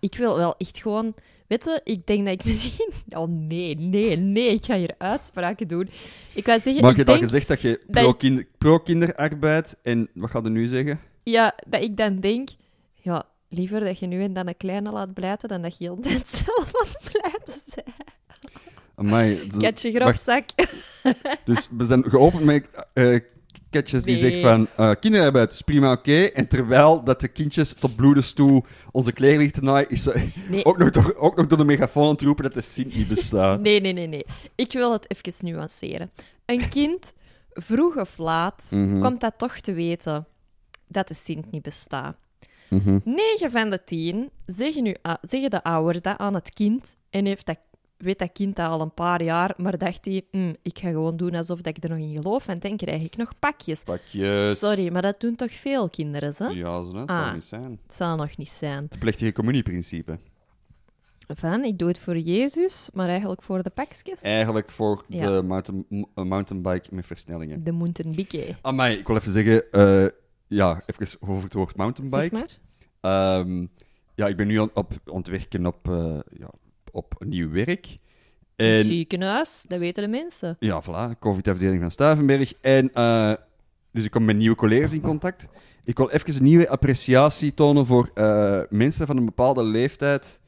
Ik wil wel echt gewoon... Weet je, ik denk dat ik misschien... Oh, nee, nee, nee. Ik ga hier uitspraken doen. Ik wou zeggen... Maar ik je hebt al gezegd dat je dat pro-kinder- pro-kinderarbeid en wat gaat er nu zeggen? Ja, dat ik dan denk... Ja, liever dat je nu en dan een kleine laat blijten dan dat je heel tijd zelf aan het blijten bent. Amai, d- Katje wacht, grapzak. Dus we zijn geopend met eh catches die Nee. zeggen van eh, kinderarbeid is prima oké. En terwijl dat de kindjes tot bloedens toe onze kleren lichten naaien, is ze Nee. ook, nog door, ook nog door de megafoon aan het roepen dat de Sint niet bestaat. Nee, nee, nee, nee. Ik wil het even nuanceren. Een kind, vroeg of laat, Mhm. komt dat toch te weten dat de Sint niet bestaat. Mhm. 9 van de 10 zeggen, nu, zeggen de ouders dat aan het kind en heeft dat, weet dat kind dat al een paar jaar, maar dacht hij, "Hm, ik ga gewoon doen alsof dat ik er nog in geloof en dan krijg ik nog pakjes. Pakjes. Sorry, maar dat doen toch veel kinderen, hè? Ja, zo, dat zou Ah. niet zijn. Het zal nog niet zijn. Het plechtige communieprincipe. Van, ik doe het voor Jezus, maar eigenlijk voor de pakjes. Eigenlijk voor Ja. de mountain, mountainbike met versnellingen. De moeten bikken. Amai, ik wil even zeggen, eh, ja, even over het woord Zeg mountainbike. maar. Ehm, ja, ik ben nu aan, op, aan het werken op, eh, ja, op nieuw werk. En, Het ziekenhuis, dat weten de mensen. ja, voilà, COVID-afdeling van Stuivenberg. En, eh, dus ik kom met nieuwe collega's in contact. Ik wil even een nieuwe appreciatie tonen voor eh, mensen van een bepaalde leeftijd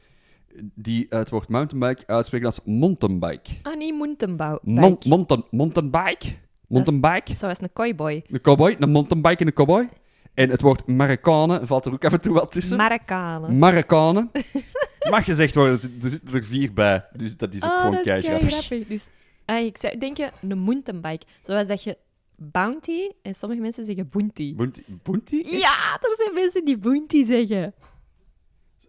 die het woord mountainbike uitspreken als mountainbike. Ah, niet mountainbouw. Mon mountain, mountainbike? Mountainbike? Zoals een cowboy. Een cowboy, een mountainbike en een cowboy. En het woord Marokkanen valt er ook af en toe wel tussen. Marokkanen. Marokkanen. Mag gezegd worden, er zit- er zitten er vier bij. Dus dat is ook Oh, gewoon dat is kei kei grappig. grappig. Dus ah, ik zou denken, een mountainbike. Zoals dat je bounty, en sommige mensen zeggen bounty. Bounty? Bounty? Ja, er zijn mensen die bounty zeggen.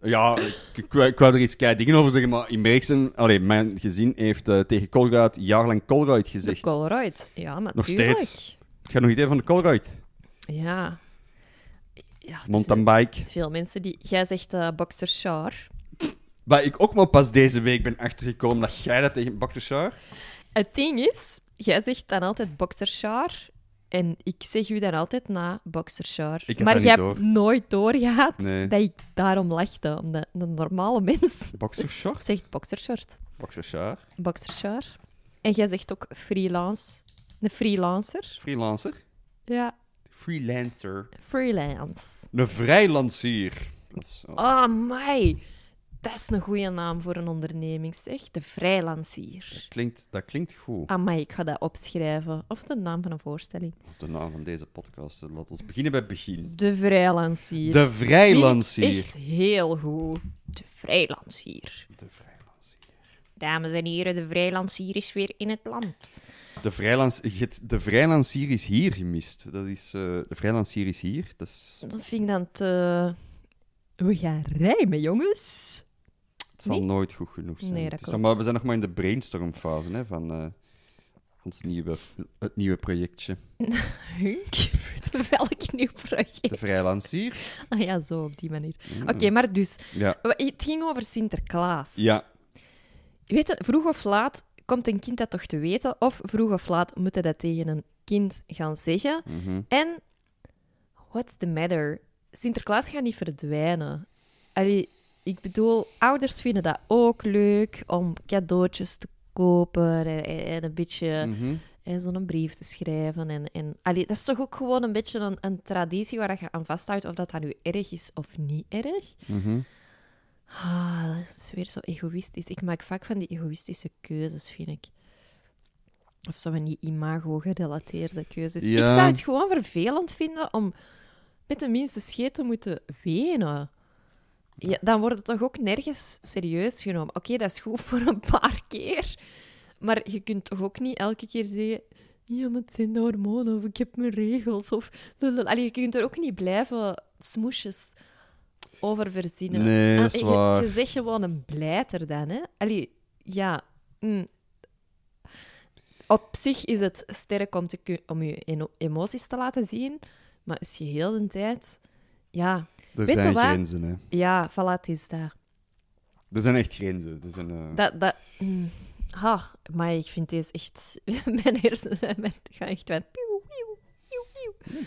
Ja, ik, ik, wou- ik er iets kei dingen over zeggen, maar in Bergsen, allee, mijn gezin heeft eh, tegen Colruyt jaarlang Colruyt De gezegd. Colruyt. Ja, Nog natuurlijk. steeds. Het gaat nog idee van de Colruyt. Ja. ja Mountainbike. Veel mensen die... Jij zegt eh boxer char. Waar ik ook maar pas deze week ben achtergekomen dat jij dat tegen Bakter Char. Het ding is, jij zegt dan altijd boxer char. En ik zeg u dan altijd na boxer char. Ik had Maar jij hebt nooit doorgehad Nee. dat ik daarom lachte. Omdat een normale mens Boxer Short? zegt boxer short. Boxer Char. Boxerchar. En jij zegt ook freelance. Een freelancer. Freelancer. Ja, Freelancer. freelance. Een vrijlancier. Oh, my. Dat is een goede naam voor een onderneming, zeg. De vrijlancier. Klinkt, dat klinkt goed. Amai, ik ga dat opschrijven. Of de naam van een voorstelling. Of de naam van deze podcast. Laten we beginnen bij het begin. De vrijlancier. De vrijlancier. Echt heel goed. De vrijlancier. De vrijlancier. Dames en heren, de vrijlancier is weer in het land. De, vrijlans, de vrijlancier is hier gemist. Dat is, eh, de vrijlancier is hier. Dat is, Dat vind ik dan te... We gaan rijmen, jongens. Het zal Nee? nooit goed genoeg zijn. Nee, dat Het is klopt. maar we zijn nog maar in de brainstormfase hè, van eh, ons nieuwe, het nieuwe projectje. Hunk? Welk nieuw project? De vrijlancier. Ah ja, zo, op die manier. Mm. Oké, maar dus, Ja. het ging over Sinterklaas. ja. Weet je, vroeg of laat komt een kind dat toch te weten, of vroeg of laat moet je dat tegen een kind gaan zeggen. Mhm. En, what's the matter? Sinterklaas gaat niet verdwijnen. Allee, ik bedoel, ouders vinden dat ook leuk om cadeautjes te kopen en, en- en een beetje Mhm. en zo'n brief te schrijven. En, en, allee, dat is toch ook gewoon een beetje een, een traditie waar je aan vasthoudt, of dat dat nu erg is of niet erg. Mhm. Ah, dat is weer zo egoïstisch. Ik maak vaak van die egoïstische keuzes, vind ik. Of zo van die imago-gerelateerde keuzes. Ik zou het gewoon vervelend vinden om met de minste scheet te moeten wenen. Ja, dan wordt het toch ook nergens serieus genomen. Oké, dat is goed voor een paar keer. Maar je kunt toch ook niet elke keer zeggen... Ja, maar het zijn de hormonen, of ik heb mijn regels, of... Allee, je kunt er ook niet blijven smoesjes over verzinnen. Nee, is je, waar. je zegt gewoon een blijter dan, hè. Allee, ja... mm. Op zich is het sterk om, te om je emoties te laten zien, maar is je heel de tijd... Ja, Er Weet zijn grenzen, hè. ja, voilà, het is dat. Er zijn echt grenzen. Er zijn, eh, Dat, dat... mm. Ah, maar ik vind deze echt... Mijn hersenen gaan echt van...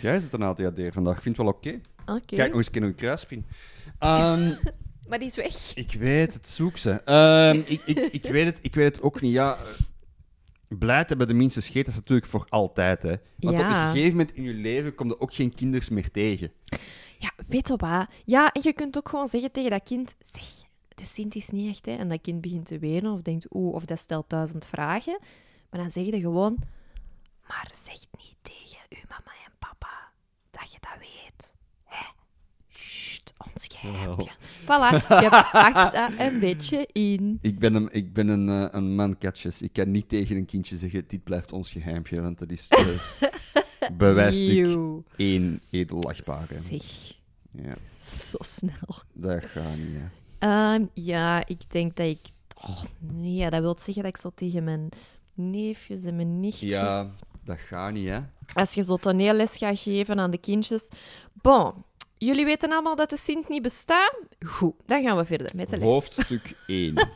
Jij zit een ADHD vandaag. Ik vind het wel oké. Kijk nog eens een keer hoe ik kruispin. Ehm, Maar die is weg. ik weet het, zoek ze. Ehm, ik, ik, ik, weet het, ik weet het ook niet. Ja, eh, blij hebben de minste scheet is natuurlijk voor altijd. Hè. Want op een gegeven moment in je leven kom je ook geen kinders meer tegen. Ja, weet je wat? Ja, en je kunt ook gewoon zeggen tegen dat kind... Zeg, de Sint is niet echt, hè. En dat kind begint te wenen of denkt... Oeh, of dat stelt duizend vragen. Maar dan zeg je gewoon... Maar zeg niet tegen uw mama en papa dat je dat weet. Hè? Sst, ons geheimje. Voilà, je pakt dat een beetje in. Ik ben een, ik ben een, eh, een man, katjes. Ik kan niet tegen een kindje zeggen, dit blijft ons geheimpje, want dat is uh, bewijsstuk één edelachtbare. Zeg, Ja, zo snel. dat gaat niet, hè. Ehm, ja, ik denk dat ik... Oh, nee, dat wil zeggen dat ik zo tegen mijn neefjes en mijn nichtjes... Ja, dat gaat niet, hè. Als je zo toneelles gaat geven aan de kindjes... Bon, jullie weten allemaal dat de Sint niet bestaat? Goed, dan gaan we verder met de les. Hoofdstuk 1.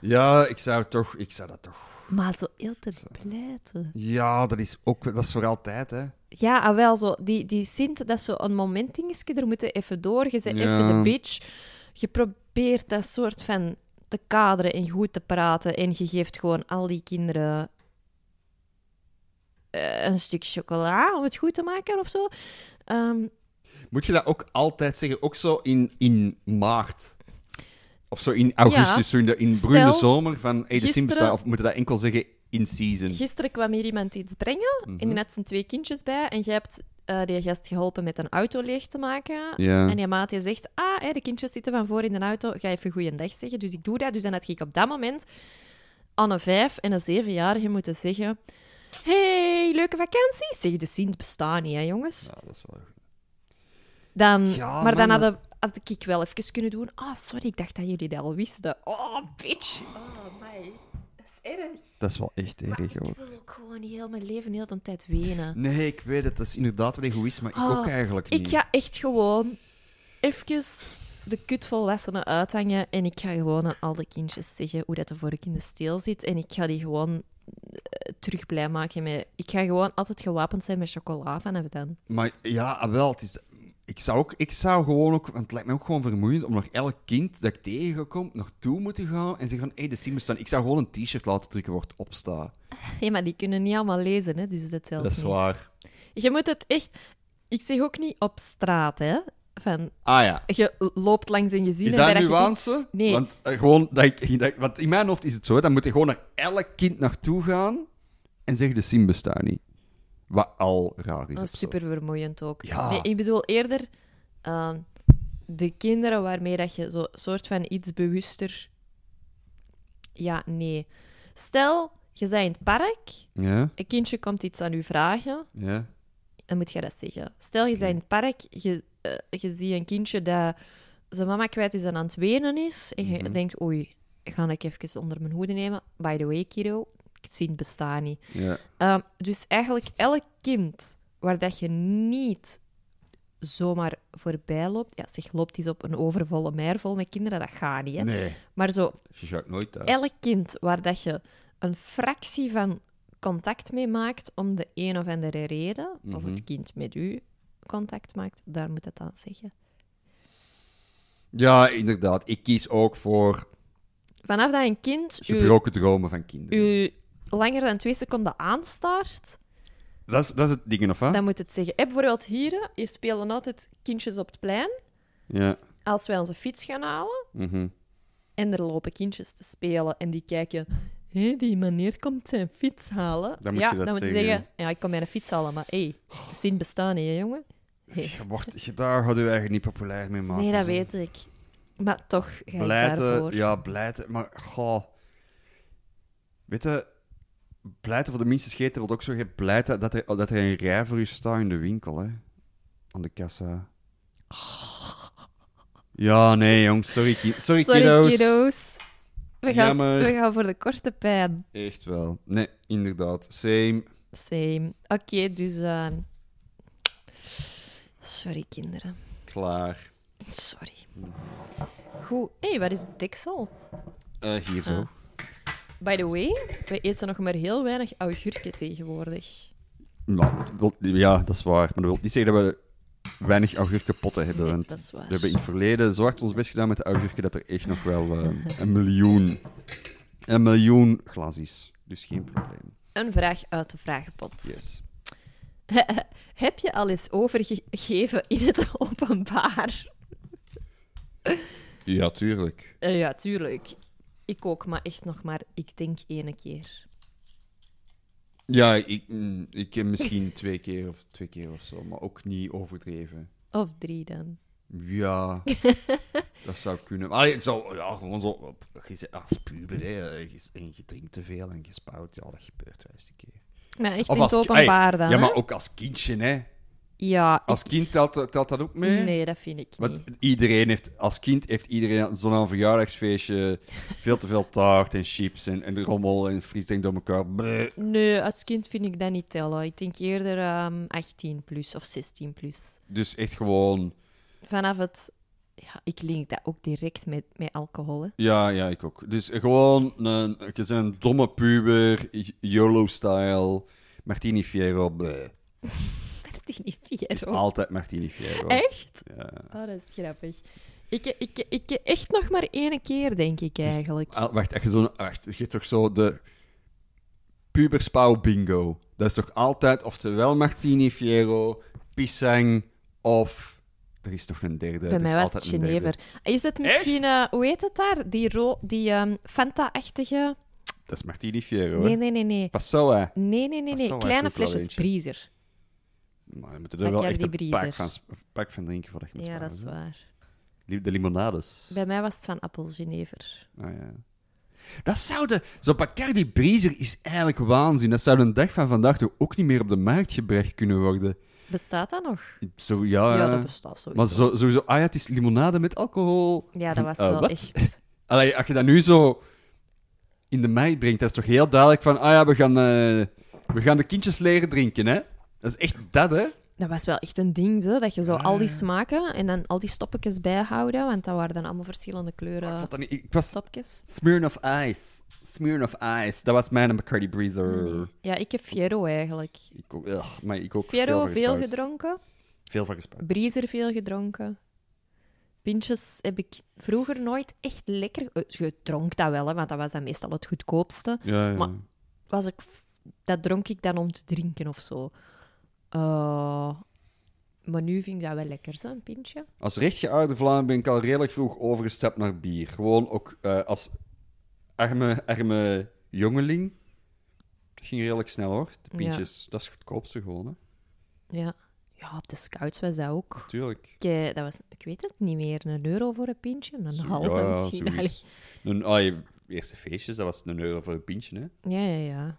ja, ik zou toch... Ik zou dat toch... Maar zo heel te pleiten. Ja, dat is ook... Dat is voor altijd, hè. Ja, ah, wel zo. Die, die Sint, dat is zo een momentdingetje. Er moeten even door. Je bent Ja. even de bitch. Je probeert dat soort van te kaderen en goed te praten. En je geeft gewoon al die kinderen eh, een stuk chocola om het goed te maken of zo. Ehm, Moet je dat ook altijd zeggen? Ook zo in, in maart? Of zo in augustus, Ja. zo in de in Stel, bruine zomer van hey, de Sims Of moeten dat enkel zeggen in season? gisteren kwam hier iemand iets brengen. Mhm. En die had zijn twee kindjes bij. En jij hebt eh, die gast geholpen met een auto leeg te maken. Ja. En die maat die zegt, ah, hè, de kindjes zitten van voor in de auto, ga even goeiedag zeggen. Dus ik doe dat. Dus dan had ik op dat moment aan een vijf- en een zevenjarige moeten zeggen... hey, leuke vakantie? Zeg, de Sint bestaat niet, hè, jongens. Ja, dat is wel... Dan, Ja, maar dan man, had, ik wel even kunnen doen. Ah, sorry, ik dacht dat jullie dat al wisten. Oh, bitch. Oh, my. Dat is erg. Dat is wel echt Maar erg, ik hoor. wil ook gewoon niet heel mijn leven heel de tijd wenen. Nee, ik weet het. Dat is inderdaad wel egoïst, maar ik Oh, ook eigenlijk niet. Ik ga echt gewoon even de kutvolwassenen uithangen en ik ga gewoon aan al de kindjes zeggen hoe dat de vork in de steel zit. En ik ga die gewoon eh, terug blij maken met... Ik ga gewoon altijd gewapend zijn met chocola vanaf dan. Maar ja, ah, wel, het is... Ik zou, ook, ik zou gewoon ook... Want het lijkt me ook gewoon vermoeiend om nog elk kind dat ik tegenkom naartoe moeten gaan en zeggen van, hé, hey, de Sims staan. Ik zou gewoon een t-shirt laten drukken waar het op staat. Ja, maar die kunnen niet allemaal lezen, hè, dus dat telt Dat is niet. waar. Je moet het echt... Ik zeg ook niet op straat, hè. Van, Ah ja. je loopt langs en je ziet... Is en dat je ziet- nuance? Nee. Want, eh, gewoon dat ik, dat want in mijn hoofd is het zo, dan moet je gewoon naar elk kind naartoe gaan en zeggen de sim bestaat niet. Wat al raar is. Dat of is super vermoeiend ook. Ja. Nee, ik bedoel eerder eh, de kinderen waarmee dat je zo soort van iets bewuster. Ja, nee. Stel, je bent in het park, Ja, een kindje komt iets aan u vragen, ja. dan moet je dat zeggen. Stel, je bent in het park, je, eh, je ziet een kindje dat zijn mama kwijt is en aan het wenen is, en je Mhm. denkt, oei, ga ik even onder mijn hoede nemen. By the way, kiddo, ik zie het bestaan niet. ja. Ehm, dus eigenlijk elk kind waar dat je niet zomaar voorbij loopt... Ja, zeg, loopt eens op een overvolle meer vol met kinderen, dat gaat niet, hè. Nee, Maar zo, je nooit thuis. elk kind waar dat je een fractie van contact mee maakt om de een of andere reden, of Mhm. het kind met u contact maakt, daar moet het aan zeggen. Ja, inderdaad. Ik kies ook voor Vanaf dat een kind u, gebroken dromen van kinderen. u langer dan twee seconden aanstaart, Dat, is, dat is het ding, of wat? dan moet het zeggen. Bijvoorbeeld hier, hier spelen altijd kindjes op het plein. Ja. Als wij onze fiets gaan halen mhm. en er lopen kindjes te spelen en die kijken hé, die meneer komt zijn fiets halen. Dan moet ja, je dat dan moet je zeggen. zeggen, ja, ik kom mijn fiets halen, maar hé, hey, het zien bestaan hè, jongen. Hey. Je wordt, je, daar gaat je eigenlijk niet populair mee maken. Nee, dat zo. weet ik. Maar toch ga ik Blijten, daarvoor. ja, blijten. Maar, goh. Weet je, blijten voor de minste scheten wil ook zo blijten dat er, dat er een rij voor je staat in de winkel, hè. Aan de kassa. Ja, nee, jongens. Sorry, ki sorry, Sorry, kiddo's. kiddo's. We gaan, Jammer. we gaan voor de korte pijn. Echt wel. Nee, inderdaad. Same. Same. Oké, dus... eh, Sorry, kinderen. Klaar. Sorry. Goed. Hé, hey, wat is deksel? Eh, hier zo. Ah. By the way, we eten nog maar heel weinig augurken tegenwoordig. Nou, ja, dat is waar. Maar dat wil niet zeggen dat we weinig augurkenpotten hebben. Nee, dat is waar. we hebben in het verleden zo hard ons best gedaan met de augurken dat er echt nog wel eh, een miljoen, een miljoen glas is. Dus geen probleem. Een vraag uit de vragenpot. Yes. Heb je al eens overgegeven in het openbaar? Ja, tuurlijk. Eh, ja, tuurlijk. Ik ook, maar echt nog maar, ik denk ene keer. Ja, ik, mm, ik heb misschien twee keer of twee keer of zo, maar ook niet overdreven. Of drie dan. Ja, dat zou kunnen. Allee, zo, ja, gewoon zo. je Als puber, hè, je, en je drinkt te veel en je spouwt, ja, dat gebeurt wel eens een keer. Maar echt Of in het als openbaar dan, Ja, hè? maar ook als kindje, hè. Ja, Als kind telt, telt dat ook mee? nee, dat vind ik Want niet. iedereen heeft, als kind heeft iedereen zo'n verjaardagsfeestje, veel te veel taart en chips en, en rommel en frisdrank door elkaar. Bleh. Nee, als kind vind ik dat niet tellen. Ik denk eerder ehm 18 plus of 16 plus. Dus echt gewoon, Vanaf het... Ja, ik link dat ook direct met, met alcohol, hè. ja, ja, ik ook. Dus gewoon, een, je bent een domme puber, YOLO-style, Martini Fiero, bleh. Martini Het is altijd Martini Fiero. Echt? Ja. Oh, dat is grappig. Ik, ik, ik, echt nog maar één keer, denk ik eigenlijk. Ah, wacht, als je, zo, wacht, je hebt toch zo de puberspauw bingo. Dat is toch altijd oftewel Martini Fiero, Pisang of... Er is nog een derde. Bij is mij was het. Genever. Is het misschien, eh, hoe heet het daar? Die, ro die ehm, Fanta-achtige... Dat is Martini Fiero, Nee, nee, nee, nee. Passau, hè? Nee, nee, nee, nee. Kleine flesjes. Briezer. Maar je moet er wel echt een pak van, een pak van drinken voordat je moet Ja, dat is sparen, waar. De limonades. Bij mij was het van appelgenever. Ah, ja. Dat zou de... Zo'n Bacardi Breezer is eigenlijk waanzin. Dat zou de dag van vandaag toch ook niet meer op de markt gebracht kunnen worden. Bestaat dat nog? Zo, ja... ja, ja. dat bestaat sowieso. Maar zo, sowieso... Ah ja, het is limonade met alcohol. Ja, dat was Eh, wel wat? echt... Allee, als je dat nu zo in de markt brengt, dat is toch heel duidelijk van... Ah ja, we gaan, eh, we gaan de kindjes leren drinken, hè? Dat is echt dat, hè? Dat was wel echt een ding, hè? dat je zo Ah, al die smaken en dan al die stoppetjes bijhouden, want dat waren dan allemaal verschillende Ik, kleuren vond dat niet, ik was stopjes. Smirnoff Ice. Smirnoff Ice. Dat was mijn Bacardi Breezer. Ja, ik heb Fiero eigenlijk. Ik ook, ugh, maar ik ook Fiero veel gedronken, Veel van. Briezer veel gedronken. Pintjes heb ik vroeger nooit echt lekker... eh, Je dronk dat wel, hè, want dat was dan meestal het goedkoopste. Ja, ja. Maar- Was ik, dat dronk ik dan om te drinken of zo. Eh, maar nu vind ik dat wel lekker, zo, een pintje. Als rechtgeaarde Vlaming ben ik al redelijk vroeg overgestapt naar bier. Gewoon ook eh, als arme, arme jongeling. Dat ging redelijk snel hoor. De Ja. pintjes, dat is het goedkoopste gewoon, hè. Ja. Ja, op de scouts was dat ook. Tuurlijk. Ik, eh, dat was, ik weet het niet meer, een euro voor een pintje, een Zo- halve ja, misschien. Een, ah, je eerste feestjes, dat was een euro voor een pintje, hè. Ja, ja, ja.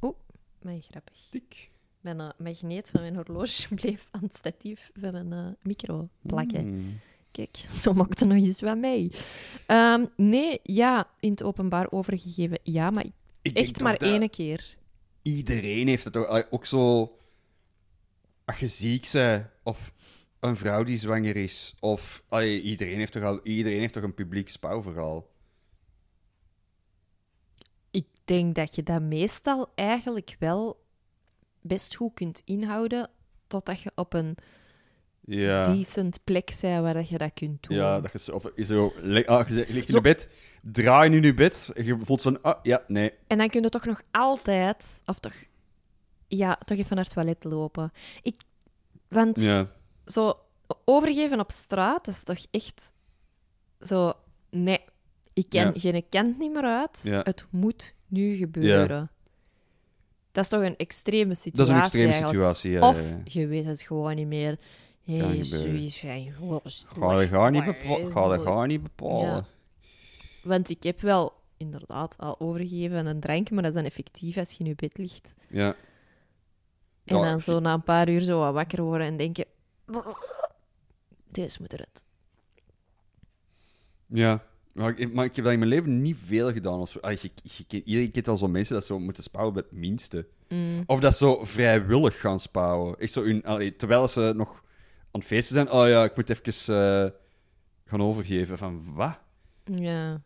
Oeh, maar grappig. Tik. Mijn uh, magneet van mijn horloge bleef aan het statief van mijn eh, micro plakken. Mm. Kijk, zo maakt er nog eens wat mee. Ehm, nee, ja, in het openbaar overgegeven. Ja, maar Ik echt maar één keer. Iedereen heeft het toch ook zo... Als je ziek bent, of een vrouw die zwanger is, of... allee, iedereen, heeft toch al, iedereen heeft toch een publiek spouwverhaal? Ik denk dat je dat meestal eigenlijk wel best goed kunt inhouden, totdat je op een Ja. decent plek bent waar dat je dat kunt doen. Ja, dat je zo... Of, je zo le- ah, je ligt in je bed, draai nu in je bed, je voelt van... Ah, ja, nee. En dan kun je toch nog altijd, of toch, ja, toch even naar het toilet lopen. Ik, want Ja. zo overgeven op straat, is toch echt zo, nee, ik ken Ja. geen kant niet meer uit. Het moet nu gebeuren? Dat is toch een extreme Dat situatie is een extreme eigenlijk. situatie. Ja, Of je weet het gewoon niet meer. Kan Hey, gebeuren. zoiets van, wow, Ga je gaan niet, bepa- ga je gaan niet bepalen. Ja. Want ik heb wel inderdaad al overgegeven aan een drank, maar dat is dan effectief als je in je bed ligt. Ja. En Ja, dan zo na een paar uur zo wat wakker worden en denken... Deze moet eruit. Ja. Maar ik, maar ik heb dat in mijn leven niet veel gedaan. Of zo. Ah, je, je, je- iedereen kent wel zo mensen dat zo moeten spouwen bij het minste. Mm. Of dat zo vrijwillig gaan spouwen. Echt zo hun, allee, terwijl ze nog aan het feesten zijn. Oh ja, ik moet even eh, gaan overgeven. Van wat? Ja.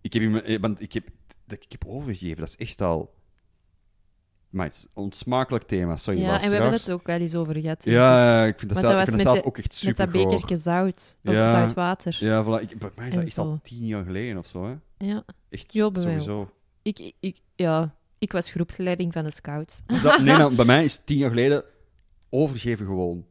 Ik heb, in mijn- eh, want ik heb, ik heb overgegeven, dat is echt al. Maar het is een onsmakelijk thema, sorry. ja, en we hebben het ook wel eens over gehad. Ja, ik. vind dat, zelf, dat ik vind dat met ook echt Met super dat bekertje zout. Of Ja. zout water. Ja, voilà. Ik, bij mij is dat echt al tien jaar geleden of zo. Hè. Ja. Echt sowieso. Ik, ik, ja, ik was groepsleiding van de scouts. Dat- nee, nou, bij mij is tien jaar geleden overgeven gewoon.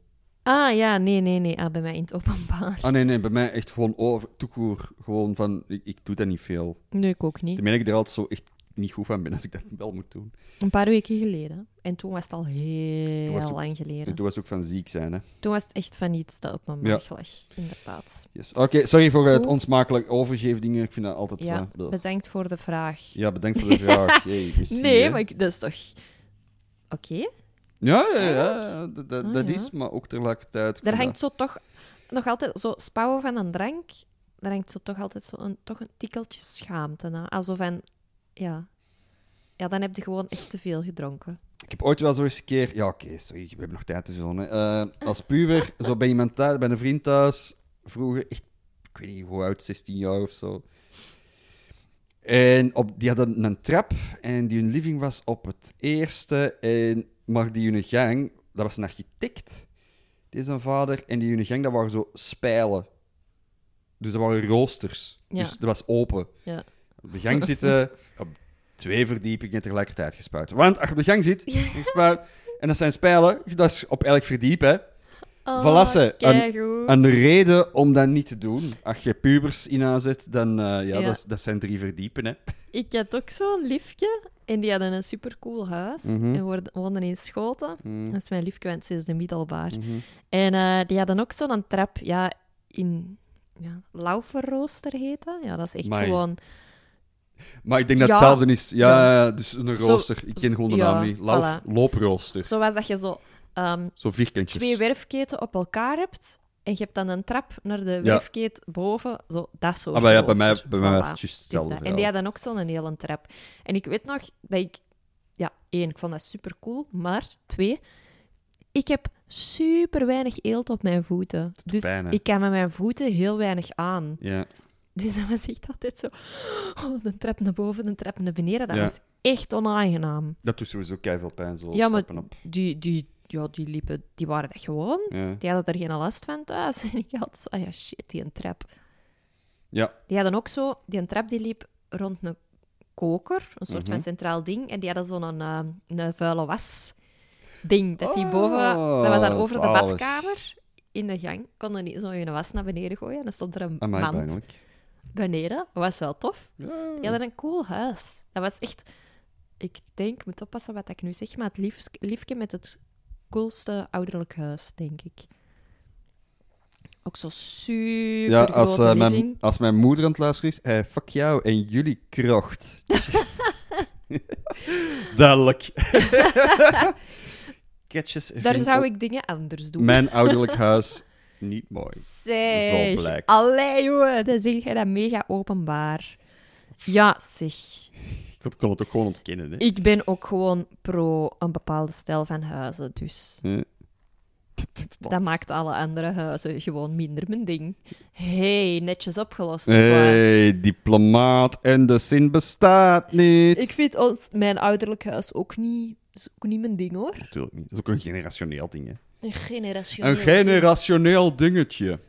Ah, ja, nee, nee, nee. Ah, bij mij in het openbaar. Ah nee, nee, bij mij echt gewoon over, toekoer. Gewoon van, ik, ik doe dat niet veel. Nee, ik ook niet. Terwijl ik er altijd zo echt niet goed van ben als ik dat wel moet doen. Een paar weken geleden. En toen was het al heel het ook- lang geleden. En toen was het ook van ziek zijn, hè. Toen was het echt van iets dat op mijn Ja. maag lag, inderdaad. Yes. Oké, sorry voor het onsmakelijk overgeefdingen. Ik vind dat altijd... Ja, eh, bedankt voor de vraag. ja, bedankt voor de vraag. Jee, Nee, hè. maar ik, dat is toch... Oké. Ja, ja, ja. Dat, dat, Ah, dat ja. is, maar ook tegelijkertijd... vind hangt zo toch nog altijd... Zo spouwen van een drank, daar hangt zo toch altijd zo een, toch een tikkeltje schaamte na. Alsof van... Ja. Ja, dan heb je gewoon echt te veel gedronken. Ik heb ooit wel zo eens een keer... Ja, oké, sorry, we hebben nog tijd te vullen. Eh, als puber, zo bij iemand thuis, bij een vriend thuis, vroeger, echt, ik weet niet hoe oud, 16 jaar of zo. En op, die hadden een trap en die hun living was op het eerste. En, maar die hun gang, dat was een architect, die zijn vader. En die hun gang, dat waren zo spijlen. Dus dat waren roosters. Ja. Dus dat was open. Ja. Op de gang zitten, op twee verdiepingen tegelijkertijd gespuit. Want als je op de gang zit, spuit, en dat zijn spijlen, dat is op elk verdiep, hè. Oh, keigoed. Een reden om dat niet te doen. Als je pubers in aanzet, dan eh, ja, Ja. Dat, dat zijn drie verdiepen, hè. Ik had ook zo'n liefje en die hadden een supercool huis Mhm. en woonden in Schoten. Mm, Dat is mijn liefje, want is de middelbaar. mhm. En eh, die hadden ook zo'n trap, ja, in ja, Lauferrooster heette. Ja, dat is echt gewoon... Maar ik denk dat hetzelfde is. Ja, Ja. ja, dus een rooster. Ik ken gewoon de naam niet. Lauf, voilà. Looprooster. Zoals dat je zo ehm, Zo vierkantjes. twee werfketen op elkaar hebt en je hebt dan een trap naar de Ja. werfkeet boven. Zo, dat soort Ah, maar ja, bij mij, rooster. bij mij was het juist Is hetzelfde. En die hadden ook zo'n hele trap. En ik weet nog dat ik... Ja, één, ik vond dat super cool. Maar twee, ik heb super weinig eelt op mijn voeten. Dus pijn, ik kan met mijn voeten heel weinig aan. Ja. Dus dat was echt altijd zo... Oh, de trap naar boven, de trap naar beneden. Dat Ja. was echt onaangenaam. Dat doet sowieso keiveel pijn, zo Ja, maar- stappen op. Die, die, ja, die liepen... Die waren dat gewoon. Ja. Die hadden er geen last van thuis. En ik had zo... Ah ja, shit, die een trap. ja. Die hadden ook zo... Die een trap die liep rond een koker. Een soort Mhm. van centraal ding. En die hadden zo'n eh, een vuile was ding. Dat die Oh, boven... Dat was dan over de badkamer. In de gang. Konden niet zo je was naar beneden gooien. En dan stond er een Amai, mand pijnlijk. Beneden. Dat was wel tof. Ja. Die hadden een cool huis. Dat was echt... Ik denk, ik moet oppassen wat ik nu zeg, maar het liefst, liefje met het coolste ouderlijk huis, denk ik. Ook zo super Ja, als, eh, mijn, als mijn moeder aan het luisteren is, eh, fuck jou en jullie krocht. Duidelijk. Ketjes Daar zou ik dingen anders doen. Mijn ouderlijk huis niet mooi. Zeg. Zo blijkt. Allee, jongen, dan zeg jij dat mega openbaar. Ja, zeg. Ik kon het ook gewoon ontkennen. Hè. Ik ben ook gewoon pro een bepaalde stijl van huizen, dus Ja. dat maakt alle andere huizen gewoon minder mijn ding. hey, netjes opgelost. Hey, diplomaat en de zin bestaat niet. Ik vind ons, mijn ouderlijk huis ook niet, is ook niet mijn ding, hoor. Natuurlijk niet. Dat is ook een generationeel ding. Hè. Een generationeel Een generationeel dingetje.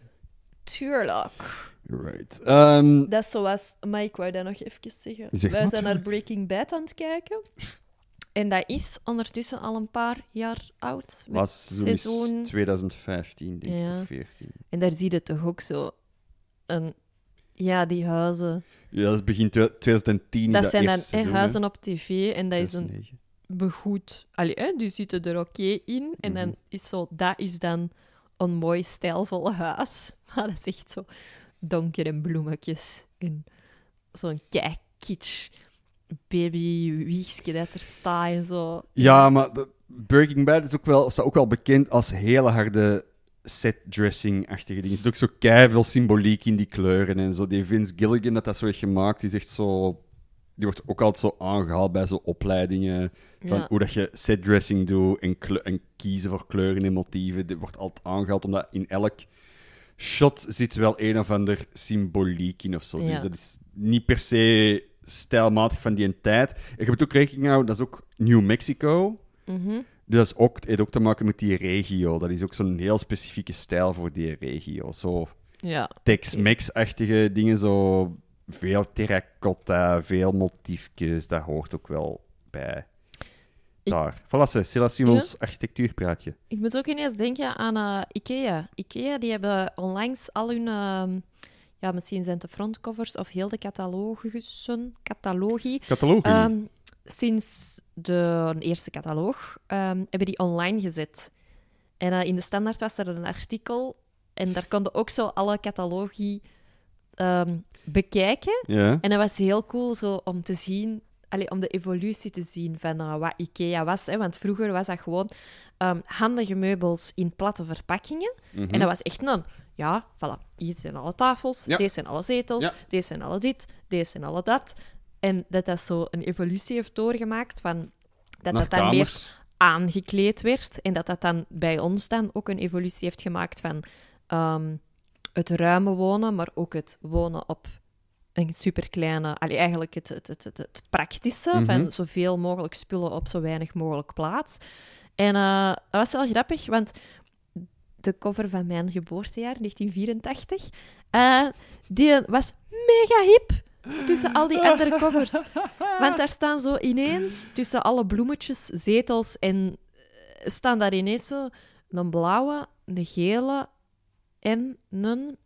Tuurlijk. Right. Ehm, Dat is zoals... Maar ik wou dat nog even zeggen. Zeg Wij zijn naar Breaking Bad aan het kijken. En dat is ondertussen al een paar jaar oud. Was seizoen seizoen... 2015, denk ik, Ja. of 14. En daar zie je toch ook zo een Ja, die huizen. Ja, dat is begin twe- 2010. is Dat dat zijn dan seizoen, huizen op tv en dat is een 2009. Begoed. Allee, hè, die zitten er oké in. En dan Mhm. is zo, dat is dan een mooi stijlvol huis. Maar dat is echt zo donker en bloemetjes. En zo'n kei kitsch baby wiegje dat er staat en zo. Ja, maar Breaking Bad is ook wel, staat ook wel bekend als hele harde set-dressing-achtige dingen. Er zit ook zo veel symboliek in die kleuren en zo. Die Vince Gilligan dat dat zo heeft gemaakt, die is echt zo... Die wordt ook altijd zo aangehaald bij zo opleidingen. Van Ja. hoe dat je set-dressing doet en, kiezen voor kleuren en motieven. Dit wordt altijd aangehaald, omdat in elk shot zit wel een of ander symboliek in of zo. Ja. Dus dat is niet per se stijlmatig van die tijd. En je hebt ook rekening gehouden, dat is ook New Mexico. Mhm. Dus dat is ook, het heeft ook te maken met die regio. Dat is ook zo'n heel specifieke stijl voor die regio. Zo Ja. Tex-Mex-achtige dingen, zo veel terracotta, veel motiefjes, dat hoort ook wel bij. Ik- Daar. Voilà, ze, Silas Simons architectuurpraatje. Ik moet ook ineens denken aan eh, Ikea. Ikea, die hebben onlangs al hun... ehm, ja, misschien zijn het de frontcovers of heel de catalogussen, catalogie. Catalogie. Ehm, sinds de eerste cataloog ehm, hebben die online gezet. En eh, in de standaard was er een artikel en daar konden ook zo alle catalogie ehm, bekijken. ja. En dat was heel cool zo om te zien, allee, om de evolutie te zien van eh, wat IKEA was. Hè? Want vroeger was dat gewoon ehm, handige meubels in platte verpakkingen. Mhm. En dat was echt een, ja, voilà, hier zijn alle tafels, Ja. deze zijn alle zetels, Ja. deze zijn alle dit, deze zijn alle dat. En dat dat zo een evolutie heeft doorgemaakt van dat Naar dat dan meer aangekleed werd. En dat dat dan bij ons dan ook een evolutie heeft gemaakt van ehm, het ruime wonen, maar ook het wonen op een superkleine... Allee, eigenlijk het, het, het, het, het praktische, Mhm. van zoveel mogelijk spullen op zo weinig mogelijk plaats. En eh, dat was wel grappig, want de cover van mijn geboortejaar, 1984, eh, die was mega hip tussen al die andere covers. Want daar staan zo ineens, tussen alle bloemetjes, zetels en eh, staan daar ineens zo een blauwe, een gele en een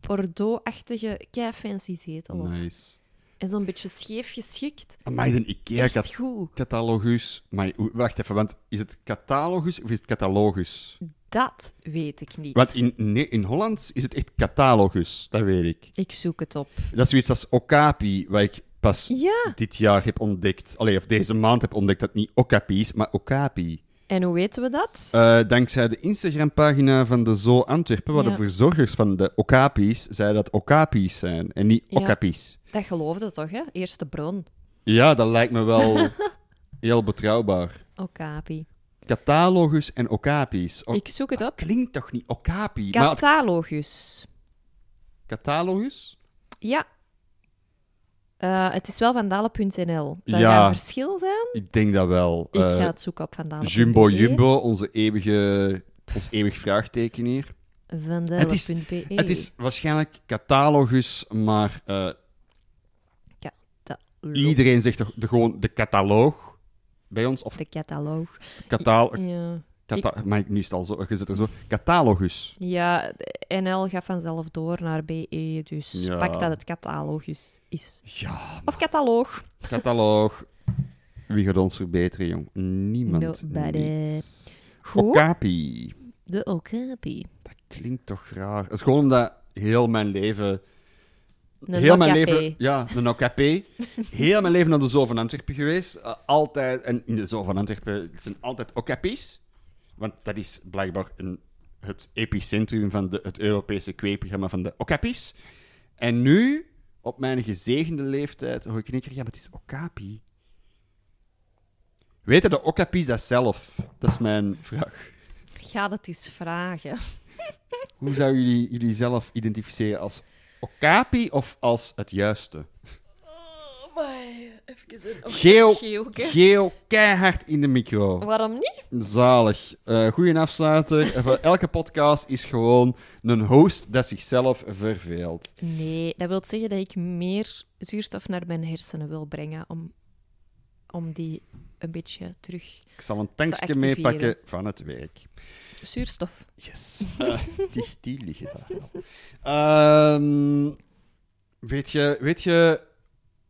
Bordeaux-achtige kei fancy zetel op. Nice. En zo'n beetje scheef geschikt. Maar een Ikea Echt cat goed. catalogus. Maar wacht even, want is het catalogus of is het catalogus? Dat weet ik niet. Want in, nee, in Hollands is het echt catalogus, dat weet ik. Ik zoek het op. Dat is zoiets als Okapi, wat ik pas Ja. dit jaar heb ontdekt. Allee, of deze maand heb ontdekt dat het niet Okapi is, maar Okapi. En hoe weten we dat? Eh, dankzij de Instagram-pagina van de Zo Antwerpen, waar Ja. de verzorgers van de Okapi's zeiden dat Okapi's zijn en niet Ja. Okapi's. Dat geloofde toch, hè? Eerste bron. Ja, dat lijkt me wel heel betrouwbaar. Okapi. Catalogus en Okapi's. O- Ik zoek het op. Klinkt toch niet Okapi? maar Catalogus. catalogus? Ja. Eh, het is wel vandalen.nl. Zou Ja. dat een verschil zijn? Ik denk dat wel. Ik Eh, ga het zoeken op vandalen.be. Jumbo Jumbo, onze eeuwige, ons eeuwig vraagteken hier. Vandalen.be. Het is waarschijnlijk catalogus, maar eh, Cataloog. iedereen zegt toch de, gewoon de cataloog bij ons? Of De cataloog. kataal... Ja. Cata maar nu is het al zo, je zit er zo. Catalogus. ja, NL gaat vanzelf door naar BE, dus Ja. pak dat het catalogus is. Ja, Of cataloog. cataloog. Wie gaat ons verbeteren, jong? Niemand. Nobody. Niets. Okapi. De Okapi. Dat klinkt toch raar. Het is gewoon omdat heel mijn leven... Een heel mijn leven... Ja, een Okapi. heel mijn leven naar de Zoo van Antwerpen geweest. Eh, altijd... En in de Zoo van Antwerpen het zijn altijd Okapis. Want dat is blijkbaar een, het epicentrum van de, het Europese kweekprogramma van de Okapis. En nu, op mijn gezegende leeftijd, hoor ik in één keer... Ja, maar het is Okapi. Weten de Okapis dat zelf? Dat is mijn vraag. Ga dat eens vragen. Hoe zou jullie jullie zelf identificeren als Okapi of als het juiste? Even een geo keihard in de micro. Waarom niet? Zalig. Eh goeie afsluiter. Eh, elke podcast is gewoon een host dat zichzelf verveelt. Nee, dat wil zeggen dat ik meer zuurstof naar mijn hersenen wil brengen om, om die een beetje terug... Ik zal een tankje meepakken van het werk. Zuurstof. Yes. Eh, die, die liggen daar wel. Ehm, Weet je, weet je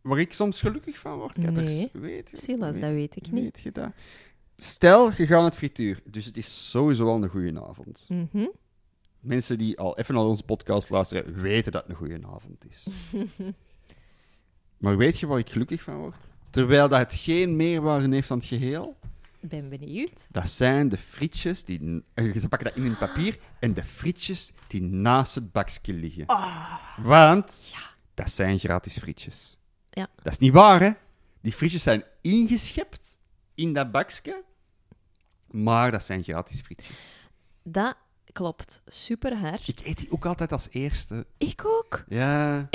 waar ik soms gelukkig van word? Katters? Nee. Weet je, Silas, dat weet ik niet. Weet je dat? Stel, je gaat het frituur, dus het is sowieso wel een goede avond. Mhm. Mensen die al even naar onze podcast luisteren, weten dat het een goede avond is. maar weet je waar ik gelukkig van word? Terwijl dat het geen meerwaarde heeft aan het geheel, Ben benieuwd. dat zijn de frietjes die... eh, Ze pakken dat in een papier en de frietjes die naast het bakje liggen. Want dat zijn gratis frietjes. Ja. Dat is niet waar, hè? Die frietjes zijn ingeschept in dat bakje, maar dat zijn gratis frietjes. Dat klopt super hard. Ik eet die ook altijd als eerste. Ik ook. Ja.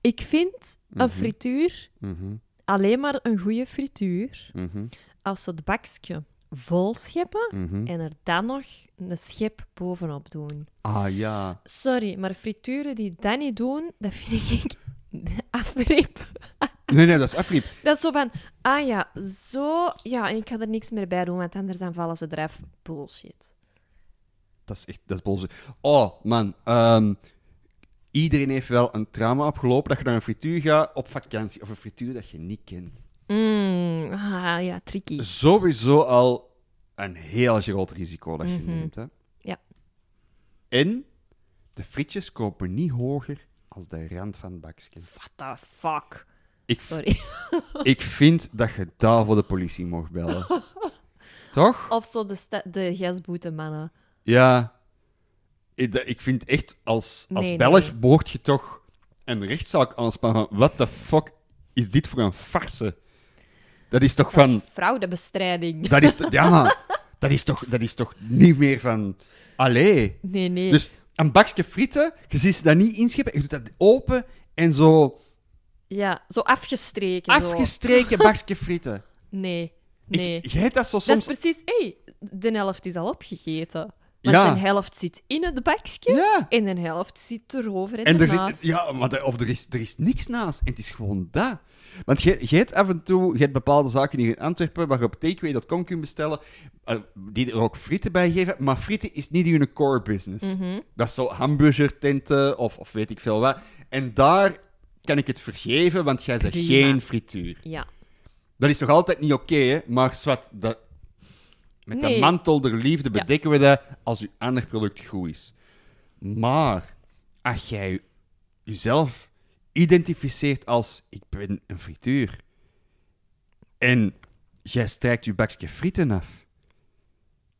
Ik vind een Mhm. frituur Mhm, alleen maar een goede frituur mhm, als ze het bakje vol scheppen en er dan nog een schep bovenop doen. Ah ja. Sorry, maar frituren die dat niet doen, dat vind ik afreep. Nee, nee, dat is afriep. Dat is zo van, ah ja, zo, ja, en ik ga er niks meer bij doen, want anders dan vallen ze eraf. Bullshit. Dat is echt, dat is bullshit. Oh, man. ehm, iedereen heeft wel een trauma opgelopen dat je naar een frituur gaat op vakantie. Of een frituur dat je niet kent. Mm, ah ja, tricky. Sowieso al een heel groot risico dat je Mhm. neemt. Hè? Ja. En de frietjes kopen niet hoger als de rand van het bakje. What the fuck? Ik, Sorry. ik vind dat je daar voor de politie mag bellen. Toch? Of zo de, sta- de gasboetemannen. Ja. Ik, dat- ik vind echt, als, als Nee, Belg nee. mocht je toch een rechtszaak aanspannen van what the fuck is dit voor een farse? Dat is toch Dat van... is fraudebestrijding. Dat is, ja, dat is, toch, dat is toch niet meer van... Allee. Nee, nee. Dus een bakje frieten, je ziet ze dat niet inscheppen, je doet dat open en zo Ja, zo afgestreken. zo. afgestreken bakje frieten. Nee, nee. Ik, jij hebt dat zo Dat is soms... precies... Hé, de helft is al opgegeten. Want Ja. een helft zit in het bakje Ja. en een helft zit erover en, En er zit, ja, maar of er is, er is niks naast. En het is gewoon dat. Want je, je hebt af en toe je hebt bepaalde zaken hier in Antwerpen waar je op takeaway.com kunt bestellen, eh, die er ook frieten bij geven. Maar frieten is niet hun core business. Mhm. Dat is zo hamburgertenten of, of weet ik veel wat. En daar kan ik het vergeven, want jij zegt geen frituur. Ja. Dat is toch altijd niet oké, hè? Maar zwart, dat... met de Nee. mantel der liefde Ja. bedekken we dat als je ander product goed is. Maar als jij jezelf identificeert als ik ben een frituur en jij strijkt je bakje frieten af.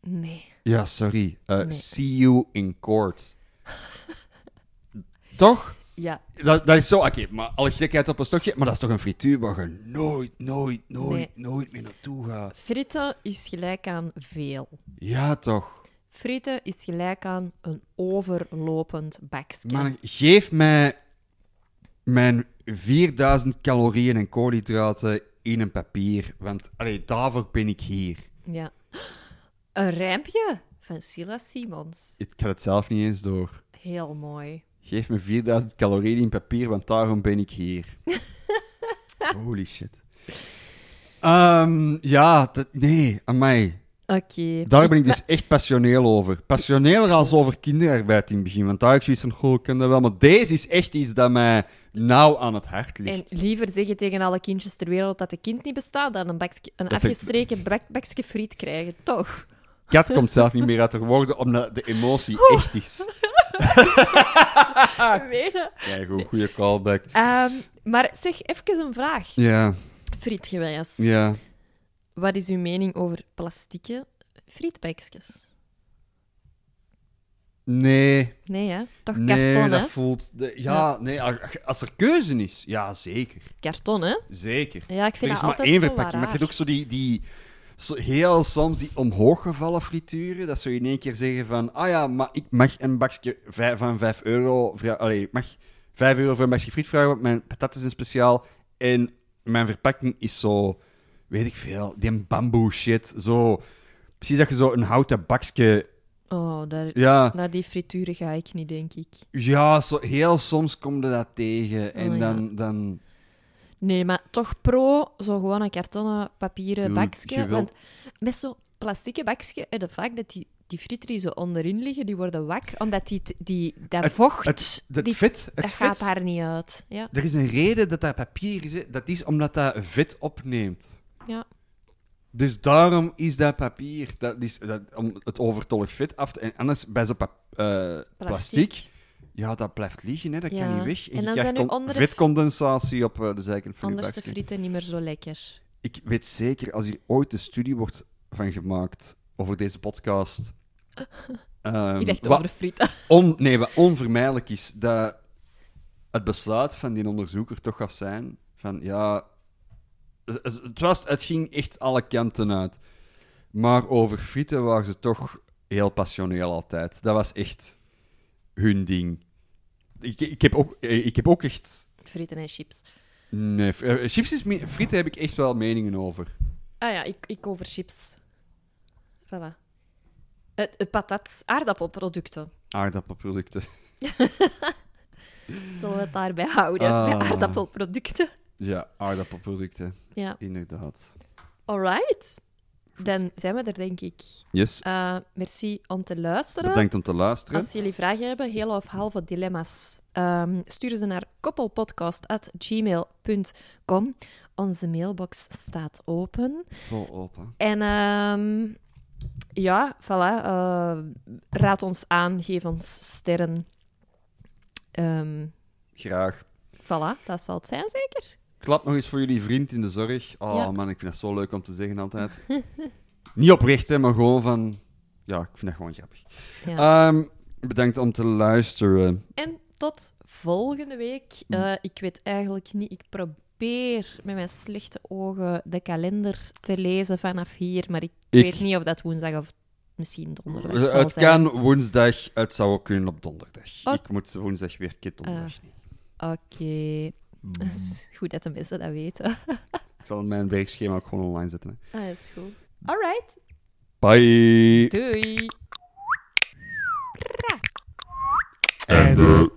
Nee. Ja, sorry. Eh, Nee. See you in court. Toch? Ja. Dat, dat is zo, oké, maar alle gekheid op een stokje, maar dat is toch een frituur waar je nooit, nooit, nooit, Nee. nooit meer naartoe gaat. Fritten is gelijk aan veel. Ja, toch. Fritten is gelijk aan een overlopend bakje. Maar geef mij mijn 4000 calorieën en koolhydraten in een papier, want allee, daarvoor ben ik hier. Ja. Een rijmpje van Silas Simons. Ik ga het zelf niet eens door. Heel mooi. Geef me 4000 calorieën in papier, want daarom ben ik hier. Holy shit. Ehm, ja, dat, nee, aan mij. Oké. Daar ben ik dus echt passioneel over. Passioneler als over kinderarbeid in het begin. Want daar heb ik zoiets van, goh, ik dat wel. Maar deze is echt iets dat mij nauw aan het hart En ligt. liever zeggen tegen alle kindjes ter wereld dat de kind niet bestaat dan een, bakje, een ik- afgestreken bak, bakje friet krijgen. Toch? Kat komt zelf niet meer uit haar woorden, omdat de emotie echt is. Weet je? Ja, goed, goede callback. Ehm, maar zeg, even een vraag. Ja, Frietgewijs. ja. Wat is uw mening over plastieke frietbakjes? Nee, Nee, hè? Toch nee, karton, dat hè? voelt... De, ja, nee, als er keuze is, ja, zeker. Karton, hè? Zeker. Ja, ik Er vind is dat maar altijd één verpakking, maar je hebt ook zo die... die zo heel soms die omhooggevallen frituren, dat zou je in één keer zeggen van, ah ja, maar ik mag een bakje van 5 euro, allee, ik mag 5 euro voor een bakje friet vragen, want mijn patat is een speciaal en mijn verpakking is zo, weet ik veel, die bamboe shit, zo, precies dat je zo een houten bakje, Oh, daar, ja, naar die frituren ga ik niet, denk ik. ja, zo, heel soms kom je dat tegen en Oh, ja. dan, dan, Nee, maar toch pro, zo gewoon een kartonnen papieren Dude, bakje. Want met zo'n plastieke bakje heb je vaak dat die die zo onderin liggen, die worden wak, omdat die, die, dat Het- vocht, Het, het die, vet, het dat vet, gaat daar niet uit. Ja. Er is een reden dat dat papier is. Dat is omdat dat vet opneemt. Ja. Dus daarom is dat papier. Dat is, dat, om het overtollig vet af te... En anders, bij zo'n eh, plastic... Ja, dat blijft liggen, hè. dat kan niet weg. En je dan krijgt zijn uw con- andere- vetcondensatie op eh, de zijkant van je Anders de frieten niet meer zo lekker. Ik weet zeker, als hier ooit een studie wordt van gemaakt over deze podcast... ehm, Ik dacht wat over frieten. on, nee, wat onvermijdelijk is, dat het besluit van die onderzoeker toch gaat zijn van, ja... Het, was, het ging echt alle kanten uit. Maar over frieten waren ze toch heel passioneel altijd. Dat was echt hun Ik, ik, heb, ook, eh, ik heb ook echt... Frieten en chips. Nee, eh, chips is... me- Frieten heb ik echt wel meningen over. Ah ja, ik, ik over chips. Voilà. Het, het patat, aardappelproducten. Aardappelproducten. Zullen we het daarbij houden? Ah. Bij aardappelproducten. Ja, aardappelproducten. Ja. Inderdaad. Alright. Dan zijn we er, denk ik. Yes. Eh, merci om te luisteren. Bedankt om te luisteren. Als jullie vragen hebben, hele of halve dilemma's, ehm, stuur ze naar koppelpodcast.gmail.com. Onze mailbox staat open. Zo open. En ehm, ja, voilà. eh, raad ons aan, geef ons sterren. Ehm, Graag. voilà, dat zal het zijn, zeker? Klap nog eens voor jullie vriend in de zorg. Oh Ja. man, ik vind dat zo leuk om te zeggen altijd. Niet oprecht, hè, maar gewoon van... Ja, ik vind dat gewoon grappig. Ja. Ehm, bedankt om te luisteren. En tot volgende week. Hm. Eh, ik weet eigenlijk niet. Ik probeer met mijn slechte ogen de kalender te lezen vanaf hier. Maar ik, Ik- weet niet of dat woensdag of misschien donderdag zal Eh, Het kan woensdag, het zou ook kunnen op donderdag. Ik moet woensdag werken, donderdag Ah. niet. Oké. Dat is goed dat de mensen dat weten. Ik zal mijn werkschema ook gewoon online zetten. hè. Ah, dat is goed. Alright. Bye! Doei. Einde.